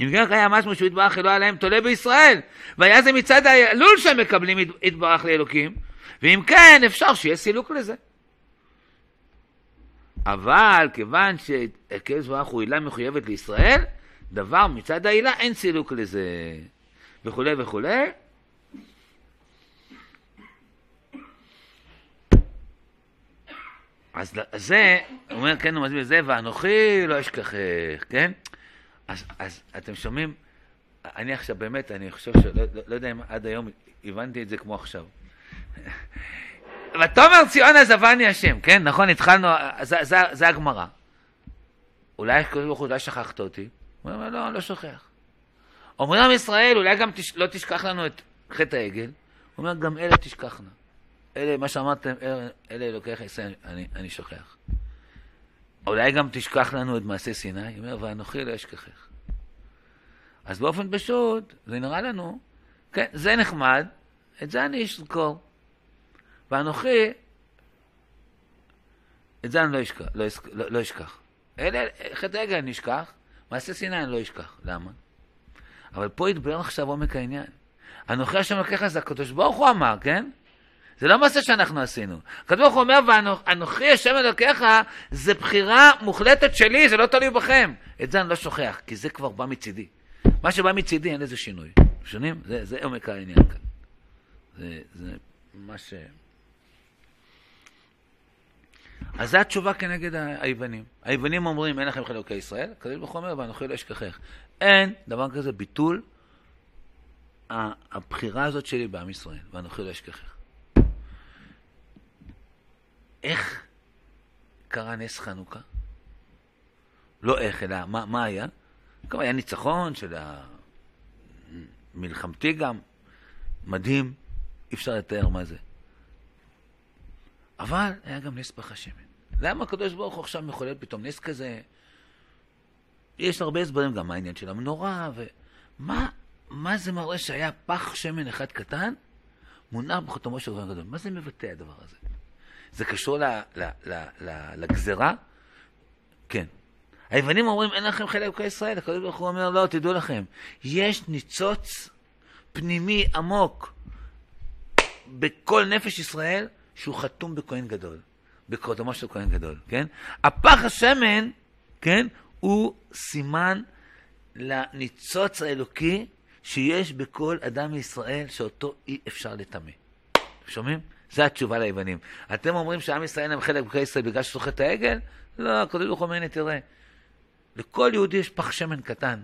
אם כן היה משהו שהוא יתברך אלוה להם תולה בישראל, והיה זה מצד האלול שהם מקבלים יתברך לאלוקים, ואם כן אפשר שיהיה סילוק לזה. אבל כיוון שהקדוש ברוך הוא עילה מחויבת לישראל, דבר מצד העילה אין סילוק לזה, וכולי וכולי. אז זה, הוא אומר, כן, הוא מסביר זה, ואנוכי לא אשכחך, כן? אז, אז אתם שומעים, אני עכשיו באמת, אני חושב שלא לא, לא יודע אם עד היום הבנתי את זה כמו עכשיו. ותאמר ציון עזבני השם, כן, נכון, התחלנו, זה, הגמרא. אולי הקדוש ברוך הוא, אולי שכחת אותי? הוא אומר, לא, לא שוכח. אומרים עם ישראל, אולי גם לא תשכח לנו את חטא העגל. הוא אומר, גם אלה תשכחנה. אלה, מה שאמרתם, אלה, אלוקיך ישראל, אני, אני שוכח. אולי גם תשכח לנו את מעשה סיני, הוא אומר, ואנוכי לא אשכחך. אז באופן פשוט, זה נראה לנו, כן, זה נחמד, את זה אני אזכור. ואנוכי, את זה אני לא אשכח. לא, לא, לא אשכח. אלה, חטא רגע אני אשכח, מעשה סיני אני לא אשכח. למה? אבל פה יתבהר עכשיו עומק העניין. אנוכי השם לקח זה הקדוש ברוך הוא אמר, כן? זה לא מעשה שאנחנו עשינו. הקדוש ברוך הוא אומר, ואנוכי השם אלוקיך, זה בחירה מוחלטת שלי, זה לא תלוי בכם. את זה אני לא שוכח, כי זה כבר בא מצידי. מה שבא מצידי אין לזה שינוי. שונים? זה עומק העניין כאן. זה, זה מה ש... אז זו התשובה כנגד היוונים. היוונים אומרים, אין לכם חלוקי ישראל, הקדוש ברוך הוא אומר, ואנוכי לא אשכחך. אין דבר כזה ביטול הבחירה הזאת שלי בעם ישראל, ואנוכי לא אשכחך. איך קרה נס חנוכה? לא איך, אלא מה, מה היה? כלומר, היה ניצחון של המלחמתי גם, מדהים, אי אפשר לתאר מה זה. אבל היה גם נס פח השמן. למה הקדוש ברוך הוא עכשיו מחולל פתאום נס כזה? יש הרבה הסברים גם העניין של המנורה, ומה מה זה מראה שהיה פח שמן אחד קטן מונח בחותמו של רבן גדול? מה זה מבטא הדבר הזה? זה קשור ל, ל, ל, ל, לגזרה? כן. היוונים אומרים, אין לכם חלק ישראל. הקדוש ברוך הוא אומר, לא, תדעו לכם, יש ניצוץ פנימי עמוק בכל נפש ישראל, שהוא חתום בכהן גדול, בקודמו של כהן גדול, כן? הפח השמן, כן, הוא סימן לניצוץ האלוקי שיש בכל אדם מישראל שאותו אי אפשר לטמא. שומעים? זו התשובה ליוונים. אתם אומרים שעם ישראל הם חלק בקרי ישראל בגלל שסוחט העגל? לא, הקדוש ברוך הוא אומר, תראה, לכל יהודי יש פח שמן קטן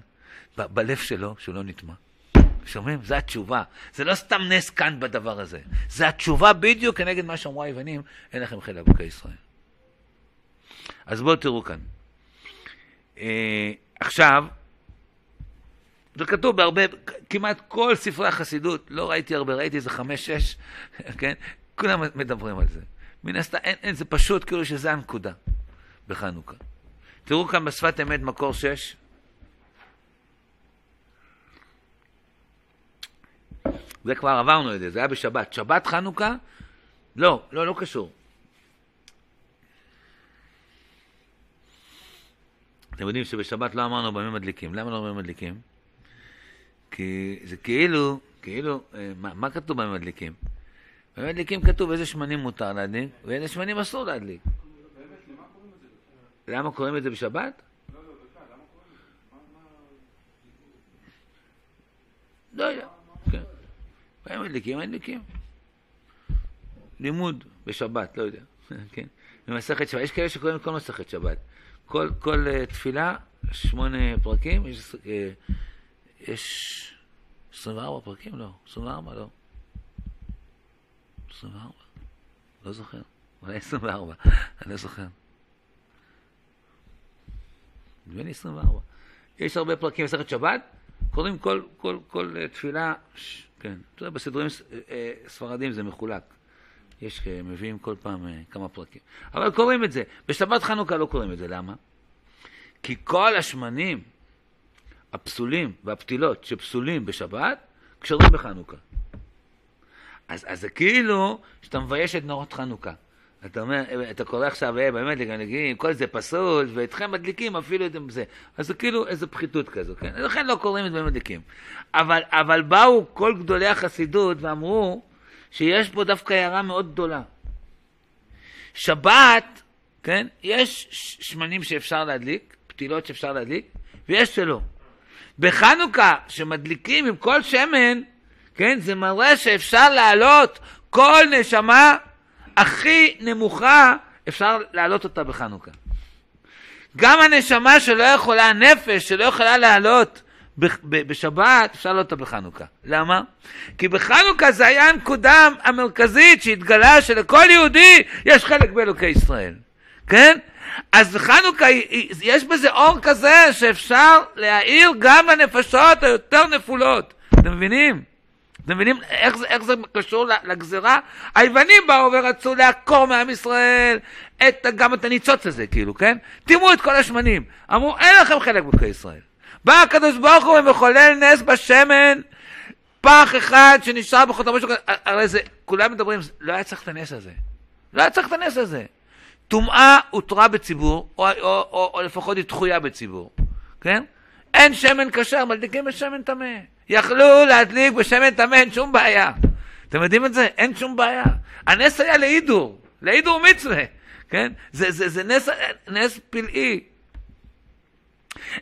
ב- בלב שלו, שהוא לא נטמע. שומעים? זו התשובה. זה לא סתם נס כאן בדבר הזה. זו התשובה בדיוק כנגד מה שאמרו היוונים, אין לכם חלק בקרי ישראל. אז בואו תראו כאן. אה, עכשיו, זה כתוב בהרבה, כמעט כל ספרי החסידות, לא ראיתי הרבה, ראיתי איזה חמש, שש, <laughs> כן? כולם מדברים על זה. מן הסתם, אין, אין, זה פשוט כאילו שזה הנקודה בחנוכה. תראו כאן בשפת אמת מקור שש. זה כבר עברנו את זה, זה היה בשבת. שבת חנוכה, לא, לא, לא קשור. אתם יודעים שבשבת לא אמרנו במים מדליקים. למה לא במים מדליקים? כי זה כאילו, כאילו, אה, מה, מה כתוב במים מדליקים? במים מדליקים כתוב איזה שמנים מותר להדליק ואיזה שמנים אסור להדליק. למה קוראים את זה? בשבת? לא, לא, בכלל, למה קוראים את זה? מה, מה... לא יודע. במים מדליקים, מדליקים. לימוד בשבת, לא יודע. <laughs> כן. במסכת שבת. יש כאלה שקוראים כל מסכת שבת. כל, כל uh, תפילה, שמונה פרקים, יש, uh, יש 24 פרקים? לא. 24? לא. 24? לא זוכר. אולי 24, <laughs> אני לא זוכר. נדמה לי 24. יש הרבה פרקים במסכת שבת, קוראים כל, כל, כל uh, תפילה, ש... כן. אתה יודע, בסדרים אה, אה, ספרדים זה מחולק. יש, מביאים כל פעם אה, כמה פרקים. אבל קוראים את זה. בשבת חנוכה לא קוראים את זה, למה? כי כל השמנים הפסולים והפתילות שפסולים בשבת, קשרים בחנוכה. אז, אז זה כאילו שאתה מבייש את נרות חנוכה. אתה אומר, אתה קורא עכשיו, אה, באמת, לגנגים, כל זה פסול, ואתכם מדליקים אפילו את זה. אז זה כאילו איזו פחיתות כזו, כן? לכן לא קוראים את זה מדליקים. אבל, אבל באו כל גדולי החסידות ואמרו שיש פה דווקא הערה מאוד גדולה. שבת, כן, יש שמנים שאפשר להדליק, פתילות שאפשר להדליק, ויש שלא. בחנוכה, שמדליקים עם כל שמן, כן, זה מראה שאפשר להעלות כל נשמה הכי נמוכה, אפשר להעלות אותה בחנוכה. גם הנשמה שלא יכולה, הנפש שלא יכולה לעלות בשבת, אפשר לעלות אותה בחנוכה. למה? כי בחנוכה זה היה הנקודה המרכזית שהתגלה שלכל יהודי יש חלק באלוקי ישראל. כן? אז בחנוכה יש בזה אור כזה שאפשר להאיר גם לנפשות היותר נפולות. אתם מבינים? אתם מבינים איך זה, איך זה קשור לגזרה? היוונים באו ורצו לעקור מעם ישראל את, גם את הניצוץ הזה, כאילו, כן? תראו את כל השמנים. אמרו, אין לכם חלק בקרי ישראל. בא הקדוש ברוך הוא ומחולל נס בשמן, פח אחד שנשאר בחותמו של... הרי זה, כולם מדברים, לא היה צריך את הנס הזה. לא היה צריך את הנס הזה. טומאה הותרה בציבור, או, או, או, או לפחות היא דחויה בציבור, כן? אין שמן כשר, מדליקים בשמן טמא. יכלו להדליק בשמן טמא, אין שום בעיה. אתם יודעים את זה? אין שום בעיה. הנס היה להידור, להידור מצווה, כן? זה, זה, זה נס, נס פלאי.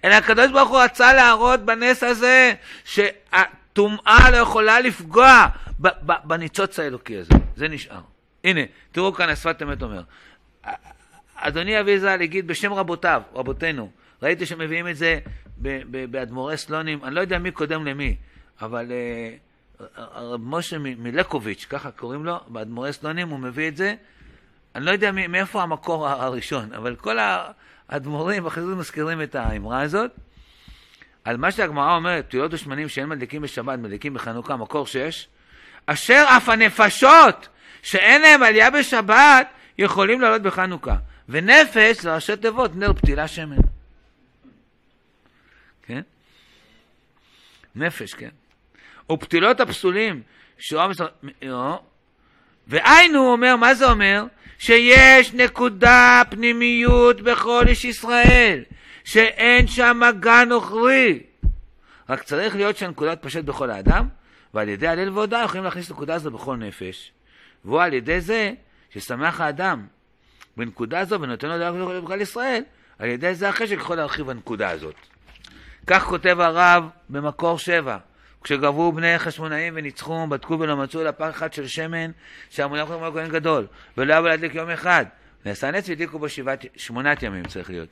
אלא הקדוש ברוך הוא רצה להראות בנס הזה שהטומאה לא יכולה לפגוע בניצוץ האלוקי הזה. זה נשאר. הנה, תראו כאן השפת אמת אומר. אדוני אבי ז"ל הגיד בשם רבותיו, רבותינו, ראיתי שמביאים את זה באדמו"רי סלונים, אני לא יודע מי קודם למי, אבל uh, רב משה מלקוביץ', ככה קוראים לו, באדמו"רי סלונים הוא מביא את זה, אני לא יודע מאיפה המקור הראשון, אבל כל האדמו"רים בחסידות מזכירים את האמרה הזאת, על מה שהגמרא אומרת, פתילות ושמנים שאין מדליקים בשבת, מדליקים בחנוכה, מקור שש, אשר אף הנפשות שאין להם עלייה בשבת, יכולים לעלות בחנוכה. ונפש זה ראשי תיבות, נר פתילה שמן. נפש, כן. ופתילות הפסולים, שהוא מסר... והיינו, הוא אומר, מה זה אומר? שיש נקודה פנימיות בכל איש ישראל, שאין שם מגע נוכרי. רק צריך להיות שהנקודה תפשט בכל האדם, ועל ידי הלל והודעה יכולים להכניס את הנקודה הזו בכל נפש. והוא על ידי זה ששמח האדם בנקודה הזו ונותן לו דרך לכלל ישראל, על ידי זה החשק יכול להרחיב הנקודה הזאת. כך כותב הרב במקור שבע, כשגברו בני חשמונאים וניצחו, בדקו ולא מצאו אלא פח אחד של שמן שהמונח לכם כהן גדול, ולא היה להדליק יום אחד. נעשה נץ והדליקו בו שבעת, שמונת ימים צריך להיות.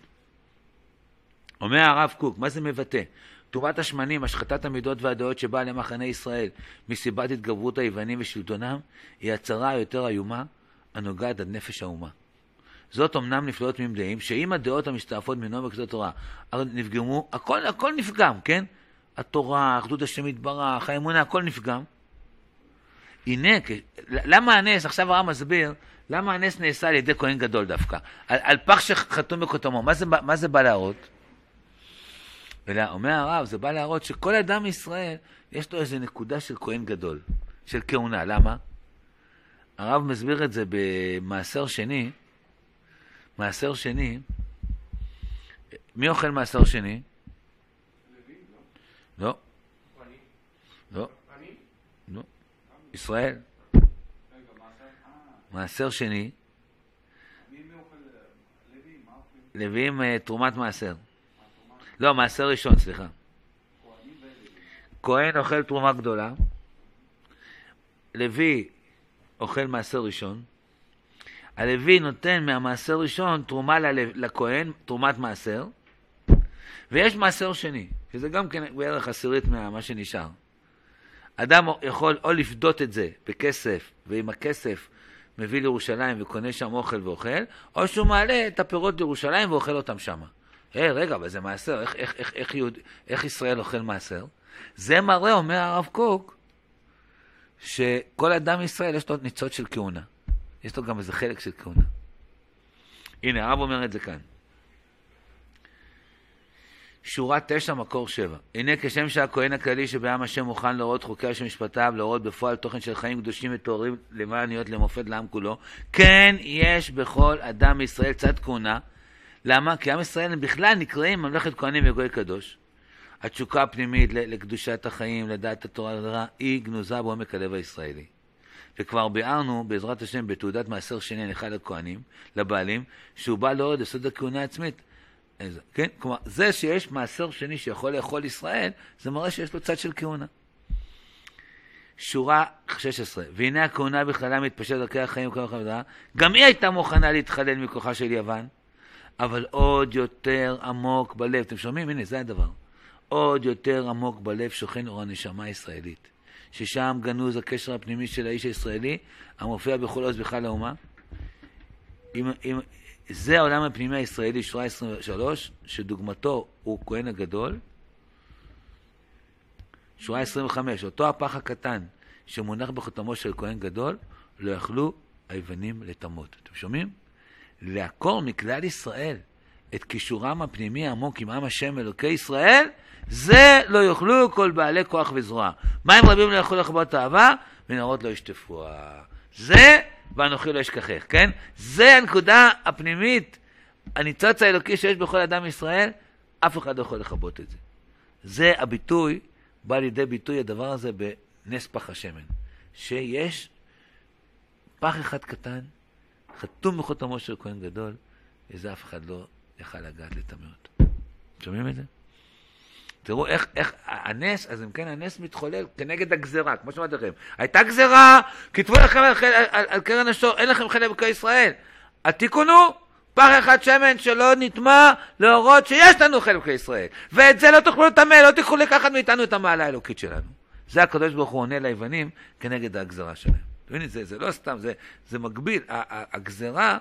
אומר הרב קוק, מה זה מבטא? טומאת השמנים, השחתת המידות והדעות שבאה למחנה ישראל מסיבת התגברות היוונים ושלטונם, היא הצרה היותר איומה הנוגעת עד נפש האומה. זאת אמנם נפלאות ממדעים, שאם הדעות המסתעפות מנו וכזאת תורה נפגמו, הכל, הכל נפגם, כן? התורה, אחדות השם יתברך, האמונה, הכל נפגם. הנה, למה הנס, עכשיו הרב מסביר, למה הנס נעשה על ידי כהן גדול דווקא? על, על פח שחתום בכותמו, מה מה זה בא להראות? אומר הרב, זה בא להראות שכל אדם מישראל, יש לו איזו נקודה של כהן גדול, של כהונה, למה? הרב מסביר את זה במעשר שני, מעשר שני, מי אוכל מעשר שני? לא. לא. לא. ישראל. מעשר שני? לוויים אה, תרומת מעשר. לא, מעשר ראשון, סליחה. כהן אוכל תרומה גדולה, לוי אוכל מעשר ראשון, הלוי נותן מהמעשר ראשון תרומה לכהן, תרומת מעשר, ויש מעשר שני, שזה גם כן בערך עשירית ממה שנשאר. אדם יכול או לפדות את זה בכסף, ועם הכסף מביא לירושלים וקונה שם אוכל ואוכל, או שהוא מעלה את הפירות לירושלים ואוכל אותם שם. היי, רגע, אבל זה מעשר, איך, איך, איך, איך, יהוד, איך ישראל אוכל מעשר? זה מראה, אומר הרב קוק, שכל אדם ישראל יש לו ניצוץ של כהונה. יש לו גם איזה חלק של כהונה. הנה, הרב אומר את זה כאן. שורה תשע, מקור שבע. הנה כשם שהכהן הכללי שבעם השם מוכן להורות חוקי השם משפטיו, להורות בפועל תוכן של חיים קדושים וטהורים למען להיות למופת לעם כולו, כן יש בכל אדם מישראל צד כהונה. למה? כי עם ישראל הם בכלל נקראים ממלכת כהנים וגוי קדוש. התשוקה הפנימית לקדושת החיים, לדעת התורה, היא גנוזה בעומק הלב הישראלי. וכבר ביארנו, בעזרת השם, בתעודת מעשר שני על אחד הכהנים, לבעלים, שהוא בא להורד יסוד הכהונה העצמית. איזה, כן? כלומר, זה שיש מעשר שני שיכול לאכול ישראל, זה מראה שיש לו צד של כהונה. שורה 16, והנה הכהונה בכללה מתפשט דרכי החיים וכל החברה, גם היא הייתה מוכנה להתחלל מכוחה של יוון, אבל עוד יותר עמוק בלב, אתם שומעים? הנה, זה הדבר. עוד יותר עמוק בלב שוכן אור הנשמה הישראלית, ששם גנוז הקשר הפנימי של האיש הישראלי, המופיע בכל עוז בכלל האומה. אם, אם, זה העולם הפנימי הישראלי, שורה 23, שדוגמתו הוא כהן הגדול. שורה 25, אותו הפח הקטן שמונח בחותמו של כהן גדול, לא יכלו היוונים לטמות. אתם שומעים? לעקור מכלל ישראל את קישורם הפנימי העמוק עם עם השם אלוקי ישראל, זה לא יוכלו כל בעלי כוח וזרוע. מים רבים לא יכלו לכבות אהבה, ונרות לא ישטפו. זה, ואנוכי לא אשכחך, כן? זה הנקודה הפנימית, הניצוץ האלוקי שיש בכל אדם ישראל, אף אחד לא יכול לכבות את זה. זה הביטוי, בא לידי ביטוי הדבר הזה בנס פח השמן. שיש פח אחד קטן, חתום בחותמו של כהן גדול, וזה אף אחד לא יכל לגעת לטמא אותו. שומעים את זה? תראו איך, איך הנס, אז אם כן הנס מתחולל כנגד הגזרה, כמו שאמרתי לכם. הייתה גזרה, כתבו לכם על, על, על, על קרן השור, אין לכם חלק בכל ישראל. התיקון הוא פח אחד שמן שלא נטמע להורות שיש לנו חלק בכל ישראל. ואת זה לא תוכלו לטמא, לא תוכלו לקחת מאיתנו את המעלה האלוקית שלנו. זה הקדוש ברוך הוא עונה ליוונים כנגד הגזרה שלהם. אתם מבינים, זה, זה לא סתם, זה, זה ה- הגזרה,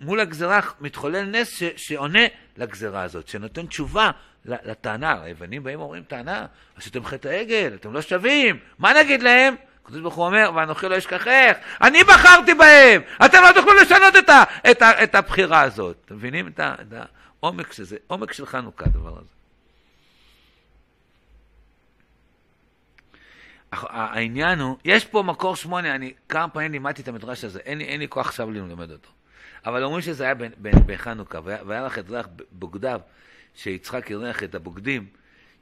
מול הגזרה מתחולל נס ש, שעונה לגזרה הזאת, שנותן תשובה לטענה. היוונים באים ואומרים, טענה, עשיתם חטא העגל, אתם לא שווים, מה נגיד להם? הקדוש ברוך הוא אומר, ואנוכי לא אשכחך, אני בחרתי בהם, אתם לא תוכלו לשנות את, ה, את, ה, את הבחירה הזאת. אתם מבינים את, ה, את העומק שזה, עומק של חנוכה הדבר הזה. העניין הוא, יש פה מקור שמונה, אני כמה פעמים לימדתי את המדרש הזה, אין לי, אין לי כוח עכשיו ללמד אותו. אבל אומרים שזה היה בחנוכה, והיה לך את ריח בוגדיו, שיצחק אירח את הבוגדים,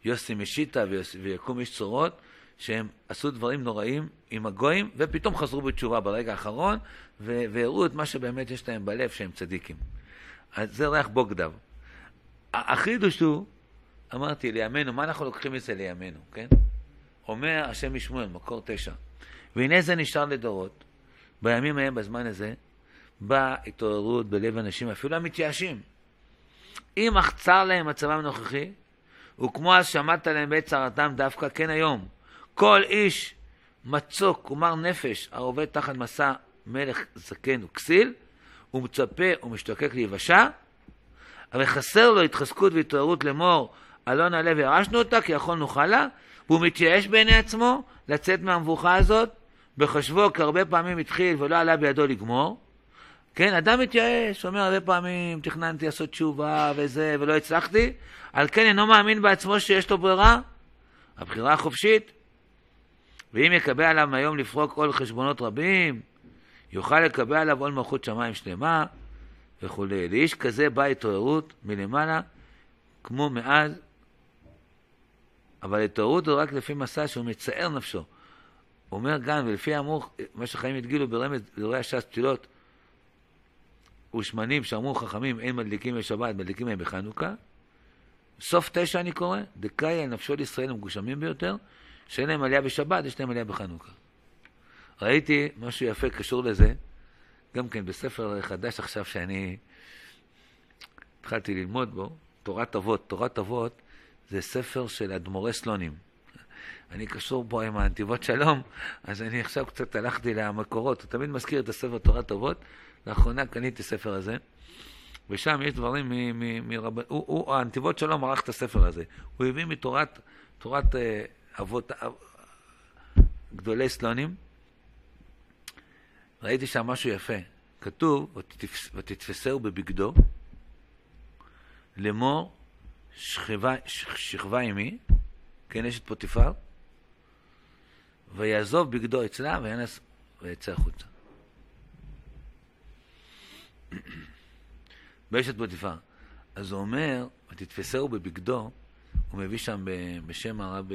יוסי משיטה ויקום איש צורות, שהם עשו דברים נוראים עם הגויים, ופתאום חזרו בתשובה ברגע האחרון, והראו את מה שבאמת יש להם בלב, שהם צדיקים. אז זה ריח בוגדיו. החידוש הוא, אמרתי, לימינו, מה אנחנו לוקחים מזה לימינו, כן? אומר השם משמואל, מקור תשע, והנה זה נשאר לדורות. בימים ההם, בזמן הזה, באה התעוררות בלב אנשים, אפילו המתייאשים. אם אך צר להם מצבם הנוכחי, וכמו אז שמעת להם בעת צרתם דווקא, כן היום. כל איש מצוק ומר נפש העובד תחת מסע מלך זקן וכסיל, הוא מצפה ומשתוקק להיוושע, אבל חסר לו התחזקות והתעוררות לאמור, אלא נעלה וירשנו אותה, כי יכול נוכל לה, והוא מתייאש בעיני עצמו לצאת מהמבוכה הזאת, בחשבו כי הרבה פעמים התחיל ולא עלה בידו לגמור. כן, אדם מתייאש, אומר הרבה פעמים, תכננתי לעשות תשובה וזה, ולא הצלחתי, על כן אינו מאמין בעצמו שיש לו ברירה, הבחירה החופשית. ואם יקבל עליו היום לפרוק עול חשבונות רבים, יוכל לקבל עליו עול מלכות שמיים שלמה וכולי. לאיש כזה באה התעוררות מלמעלה, כמו מאז, אבל התעוררות הוא רק לפי מסע שהוא מצער נפשו. הוא אומר גם, ולפי האמור, מה שחיים הדגילו ברמז, דברי הש"ס תפילות, ושמנים שאמרו חכמים, אין מדליקים בשבת, מדליקים להם בחנוכה. סוף תשע אני קורא, דקאי על נפשו לישראל המגושמים ביותר, שאין להם עלייה בשבת, יש להם עלייה בחנוכה. ראיתי משהו יפה קשור לזה, גם כן בספר חדש עכשיו שאני התחלתי ללמוד בו, תורת אבות. תורת אבות זה ספר של אדמו"רי סלונים. אני קשור פה עם הנתיבות שלום, אז אני עכשיו קצת הלכתי למקורות. הוא תמיד מזכיר את הספר תורת אבות. לאחרונה קניתי ספר הזה, ושם יש דברים מרב... הוא, הוא, הנתיבות שלום ערך את הספר הזה. הוא הביא מתורת תורת אה, אבות, אה, גדולי סלונים. ראיתי שם משהו יפה. כתוב, ותתפסהו בבגדו, לאמור שכבה, שכבה עמי, כן, אשת פוטיפר, ויעזוב בגדו אצלה וינס ויצא החוצה. <clears throat> באשת פוטיפר. אז הוא אומר, ותתפסהו בבגדו, הוא מביא שם בשם הרב,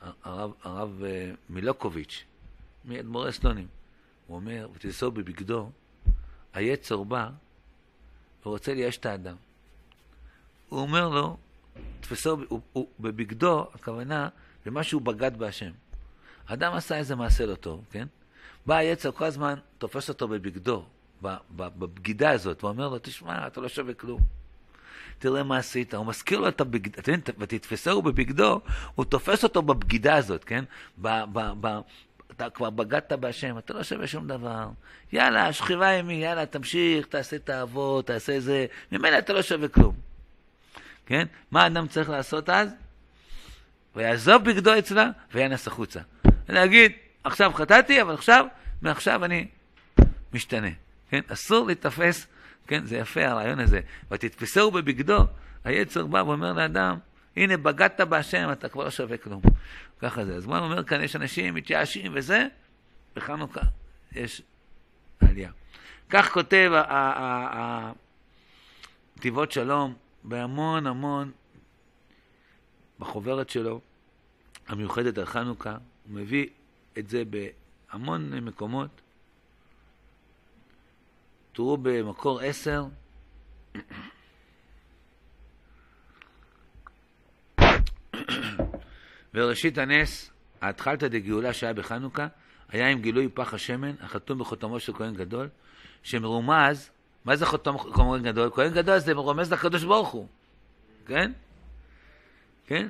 הרב, הרב אה, מילוקוביץ', מאדמו"רי סלונים. הוא אומר, ותתפסהו בבגדו, היצר בא ורוצה לייאש את האדם. הוא אומר לו, תפסו, הוא, הוא, בבגדו, הכוונה, במה שהוא בגד בהשם. האדם עשה איזה מעשה לא טוב, כן? בא היצר כל הזמן, תופס אותו בבגדו, בבגידה הזאת, ואומר לו, תשמע, אתה לא שווה כלום. תראה מה עשית, הוא מזכיר לו את הבגד, אתם יודעים, ותתפסהו בבגדו, הוא תופס אותו בבגידה הזאת, כן? ב, ב, ב, אתה כבר בגדת בהשם, אתה לא שווה שום דבר. יאללה, שכיבה עמי, יאללה, תמשיך, תעשה את האבות, תעשה איזה... ממילא אתה לא שווה כלום. כן? מה האדם צריך לעשות אז? ויעזוב בגדו אצלה וינס החוצה. להגיד, עכשיו חטאתי, אבל עכשיו, מעכשיו אני משתנה. כן? אסור להיתפס, כן? זה יפה הרעיון הזה. ותתפסהו בבגדו, היצר בא ואומר לאדם, הנה בגדת בהשם, אתה כבר לא שווה כלום. ככה זה. אז מה אומר כאן, יש אנשים מתייאשים וזה, בחנוכה יש עלייה. כך כותב נתיבות שלום בהמון המון, בחוברת שלו, המיוחדת על חנוכה, הוא מביא את זה בהמון מקומות. תראו במקור עשר, וראשית הנס, ההתחלתא דגאולה שהיה בחנוכה, היה עם גילוי פח השמן, החתום בחותמו של כהן גדול, שמרומז, מה זה חותם כהן גדול? כהן גדול זה מרומז לקדוש ברוך הוא, כן? כן?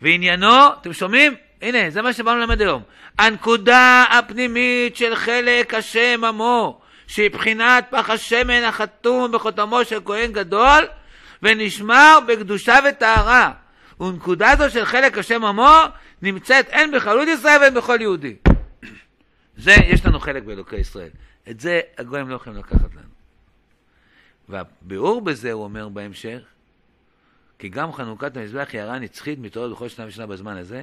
ועניינו, אתם שומעים? הנה, זה מה שבאנו ללמד היום. הנקודה הפנימית של חלק השם עמו, שהיא בחינת פח השמן החתום בחותמו של כהן גדול, ונשמר בקדושה וטהרה. ונקודה זו של חלק השם עמו נמצאת הן בכללות ישראל והן בכל יהודי. <clears throat> זה, יש לנו חלק באלוקי ישראל. את זה הגויים לא יכולים לקחת לנו. והביאור בזה, הוא אומר בהמשך, כי גם חנוכת המזבח היא הערה נצחית מתעוררת בכל שנה ושנה בזמן הזה,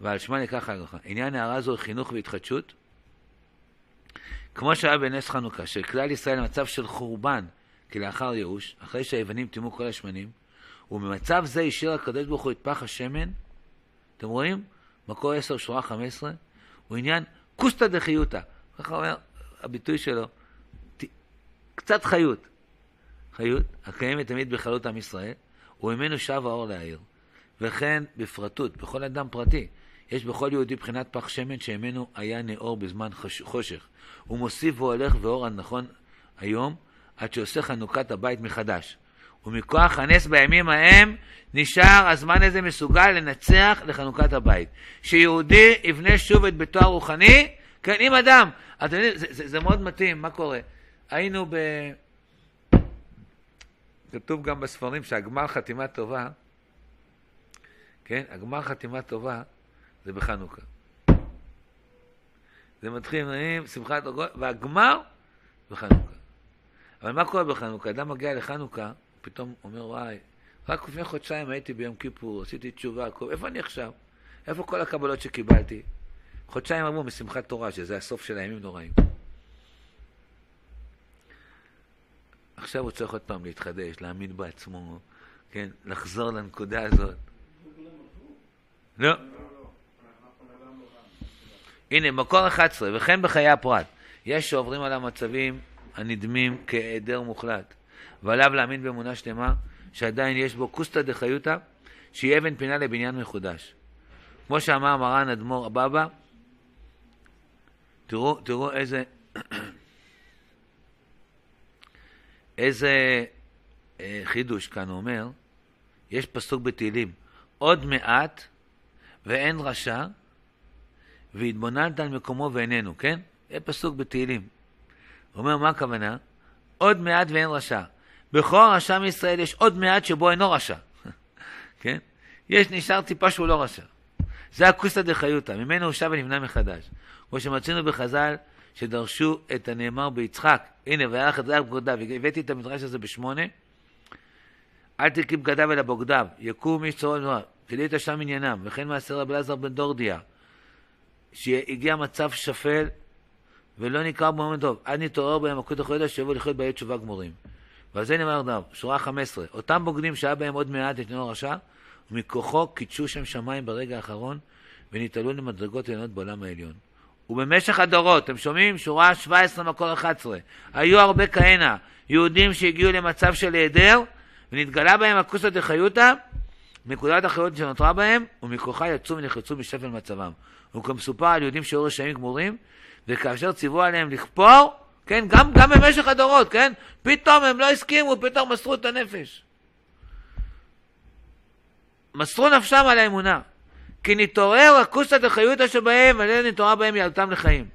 ועל שמה ניקח הלכה. עניין הערה זו חינוך והתחדשות, כמו שהיה בנס חנוכה, של כלל ישראל למצב של חורבן כלאחר ייאוש, אחרי שהיוונים טימאו כל השמנים, ובמצב זה השאיר הקדוש ברוך הוא את פח השמן, אתם רואים? מקור 10, שורה 15, הוא עניין קוסטא דחיותא. ככה אומר הביטוי שלו, קצת חיות. חיות, הקיימת תמיד בכללות עם ישראל, וממנו שב האור להעיר. וכן בפרטות, בכל אדם פרטי. יש בכל יהודי בחינת פח שמן שימינו היה נאור בזמן חושך. הוא מוסיף והולך ואור הנכון היום, עד שעושה חנוכת הבית מחדש. ומכוח הנס בימים ההם נשאר הזמן הזה מסוגל לנצח לחנוכת הבית. שיהודי יבנה שוב את ביתו הרוחני, כן, אם אדם, אתם יודעים, זה, זה, זה מאוד מתאים, מה קורה? היינו ב... כתוב גם בספרים שהגמר חתימה טובה, כן, הגמר חתימה טובה זה בחנוכה. זה מתחיל עם שמחת הגול, והגמר בחנוכה. אבל מה קורה בחנוכה? אדם מגיע לחנוכה, פתאום אומר, וואי, רק לפני חודשיים הייתי ביום כיפור, עשיתי תשובה, איפה אני עכשיו? איפה כל הקבלות שקיבלתי? חודשיים עברו משמחת תורה, שזה הסוף של הימים נוראים. עכשיו הוא צריך עוד פעם להתחדש, להאמין בעצמו, כן, לחזור לנקודה הזאת. לא. הנה, מקור 11, וכן בחיי הפרט. יש שעוברים על המצבים הנדמים כהיעדר מוחלט, ועליו להאמין באמונה שלמה, שעדיין יש בו כוסתא דחיותא, שהיא אבן פינה לבניין מחודש. כמו שאמר מרן אדמו"ר אבבה, תראו, תראו איזה, <coughs> איזה אה, חידוש כאן אומר, יש פסוק בתהילים, עוד מעט ואין רשע, והתבוננת על מקומו ואיננו, כן? זה פסוק בתהילים. הוא אומר, מה הכוונה? עוד מעט ואין רשע. בכל רשע מישראל יש עוד מעט שבו אינו רשע. <laughs> כן? יש, נשאר טיפה שהוא לא רשע. זה הכוסא דחיותא, ממנו הוא שב ונבנה מחדש. כמו שמצינו בחז"ל, שדרשו את הנאמר ביצחק, הנה, וירח את זרח בגדיו, הבאתי את המדרש הזה בשמונה, אל תקי בגדיו אלא בוגדיו, יקום איש צורו ונורא, כדאית שם עניינם, וכן מעשר רבי אלעזר בן דורדיה, שהגיע מצב שפל ולא נקרא בו טוב, עד נתעורר בהם הכות החודש שיבואו לחיות בעת תשובה גמורים. ועל זה נאמר דב, שורה 15, אותם בוגדים שהיה בהם עוד מעט את עניינו רשע, ומכוחו קידשו שם שמיים ברגע האחרון, ונתעלו למדרגות עליונות בעולם העליון. ובמשך הדורות, אתם שומעים? שורה 17 מקור 11, היו הרבה כהנה, יהודים שהגיעו למצב של היעדר, ונתגלה בהם הכוסא דחיותא, נקודת החיות שנותרה בהם, ומכוחה יצאו ונחלצו משפל מצבם. וכמסופר על יהודים שהיו רשעים גמורים, וכאשר ציוו עליהם לכפור, כן, גם, גם במשך הדורות, כן, פתאום הם לא הסכימו, פתאום מסרו את הנפש. מסרו נפשם על האמונה. כי נתעורר הכוסא דחיותא שבהם, ועל ידי נתעורר בהם יעלתם לחיים.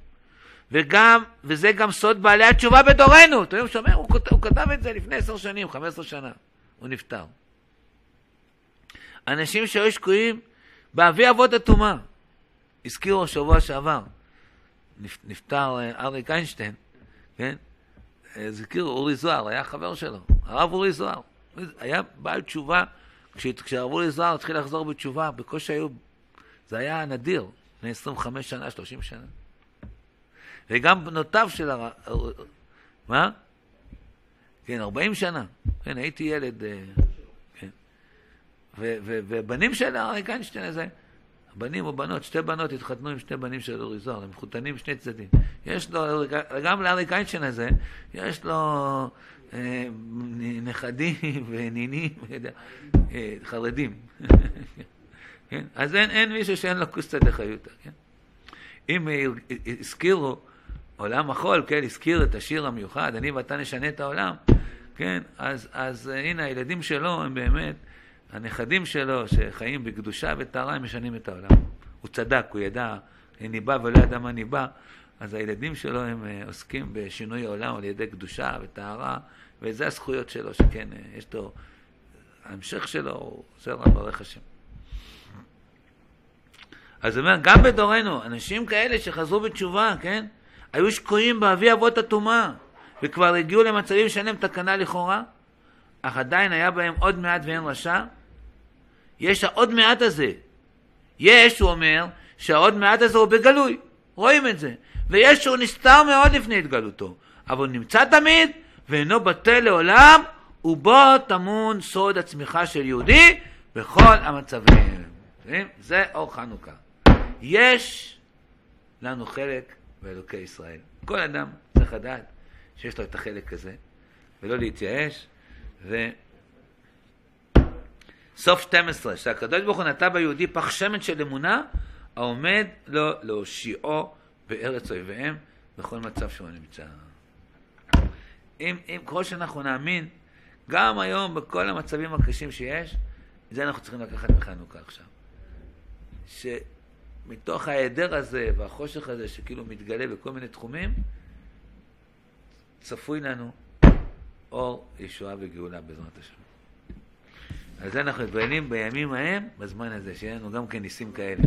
וגם, וזה גם סוד בעלי התשובה בדורנו. אתם יודעים, שומע, הוא, הוא כתב את זה לפני עשר שנים, חמש עשרה שנה. הוא נפטר. אנשים שהיו שקועים באבי אבות הטומאה. הזכירו שבוע שעבר. נפטר אה, אריק איינשטיין, כן? הזכירו אורי זוהר, היה חבר שלו, הרב אורי זוהר. היה בעל תשובה, כשהרב אורי זוהר התחיל לחזור בתשובה, בקושי היו, זה היה נדיר, לפני 25 שנה, 30 שנה. וגם בנותיו של הרב, מה? כן, 40 שנה. כן, הייתי ילד, אה, כן. ובנים של אריק איינשטיין הזה, בנים או בנות, שתי בנות התחתנו עם שני בנים של אורי זוהר, הם מחותנים משני צדדים. יש לו, גם לאריק איינשטיין הזה, יש לו אה, נכדים <laughs> ונינים, <laughs> אה, חרדים. <laughs> כן? אז אין, אין מישהו שאין לו כוסתא דחיותא. כן? אם הזכירו עולם החול, כן, הזכיר את השיר המיוחד, אני ואתה נשנה את העולם, כן, אז, אז הנה הילדים שלו הם באמת הנכדים שלו, שחיים בקדושה וטהרה, הם משנים את העולם. הוא צדק, הוא ידע, ניבא ולא ידע מה ניבא, אז הילדים שלו הם אה, עוסקים בשינוי העולם על ידי קדושה וטהרה, וזה הזכויות שלו, שכן, אה, יש לו, ההמשך שלו הוא רב ברך השם. אז הוא אומר, גם בדורנו, אנשים כאלה שחזרו בתשובה, כן, היו שקועים באבי אבות הטומאה, וכבר הגיעו למצבים שאין להם תקנה לכאורה, אך עדיין היה בהם עוד מעט ואין רשע, יש העוד מעט הזה. יש, הוא אומר, שהעוד מעט הזה הוא בגלוי, רואים את זה. ויש שהוא נסתר מאוד לפני התגלותו, אבל הוא נמצא תמיד ואינו בטל לעולם, ובו טמון סוד הצמיחה של יהודי בכל המצבים. זה אור חנוכה. יש לנו חלק באלוקי ישראל. כל אדם צריך לדעת שיש לו את החלק הזה, ולא להתייאש, ו... סוף 12, שהקדוש ברוך הוא נטע ביהודי פח שמן של אמונה, העומד לו להושיעו בארץ אויביהם בכל מצב שהוא נמצא. אם, אם כל שאנחנו נאמין, גם היום בכל המצבים הקשים שיש, זה אנחנו צריכים לקחת בחנוכה עכשיו. שמתוך ההיעדר הזה והחושך הזה שכאילו מתגלה בכל מיני תחומים, צפוי לנו אור ישועה וגאולה בעזרת השם. על זה אנחנו מתפללים בימים ההם, בזמן הזה, שיהיה לנו גם כן ניסים כאלה.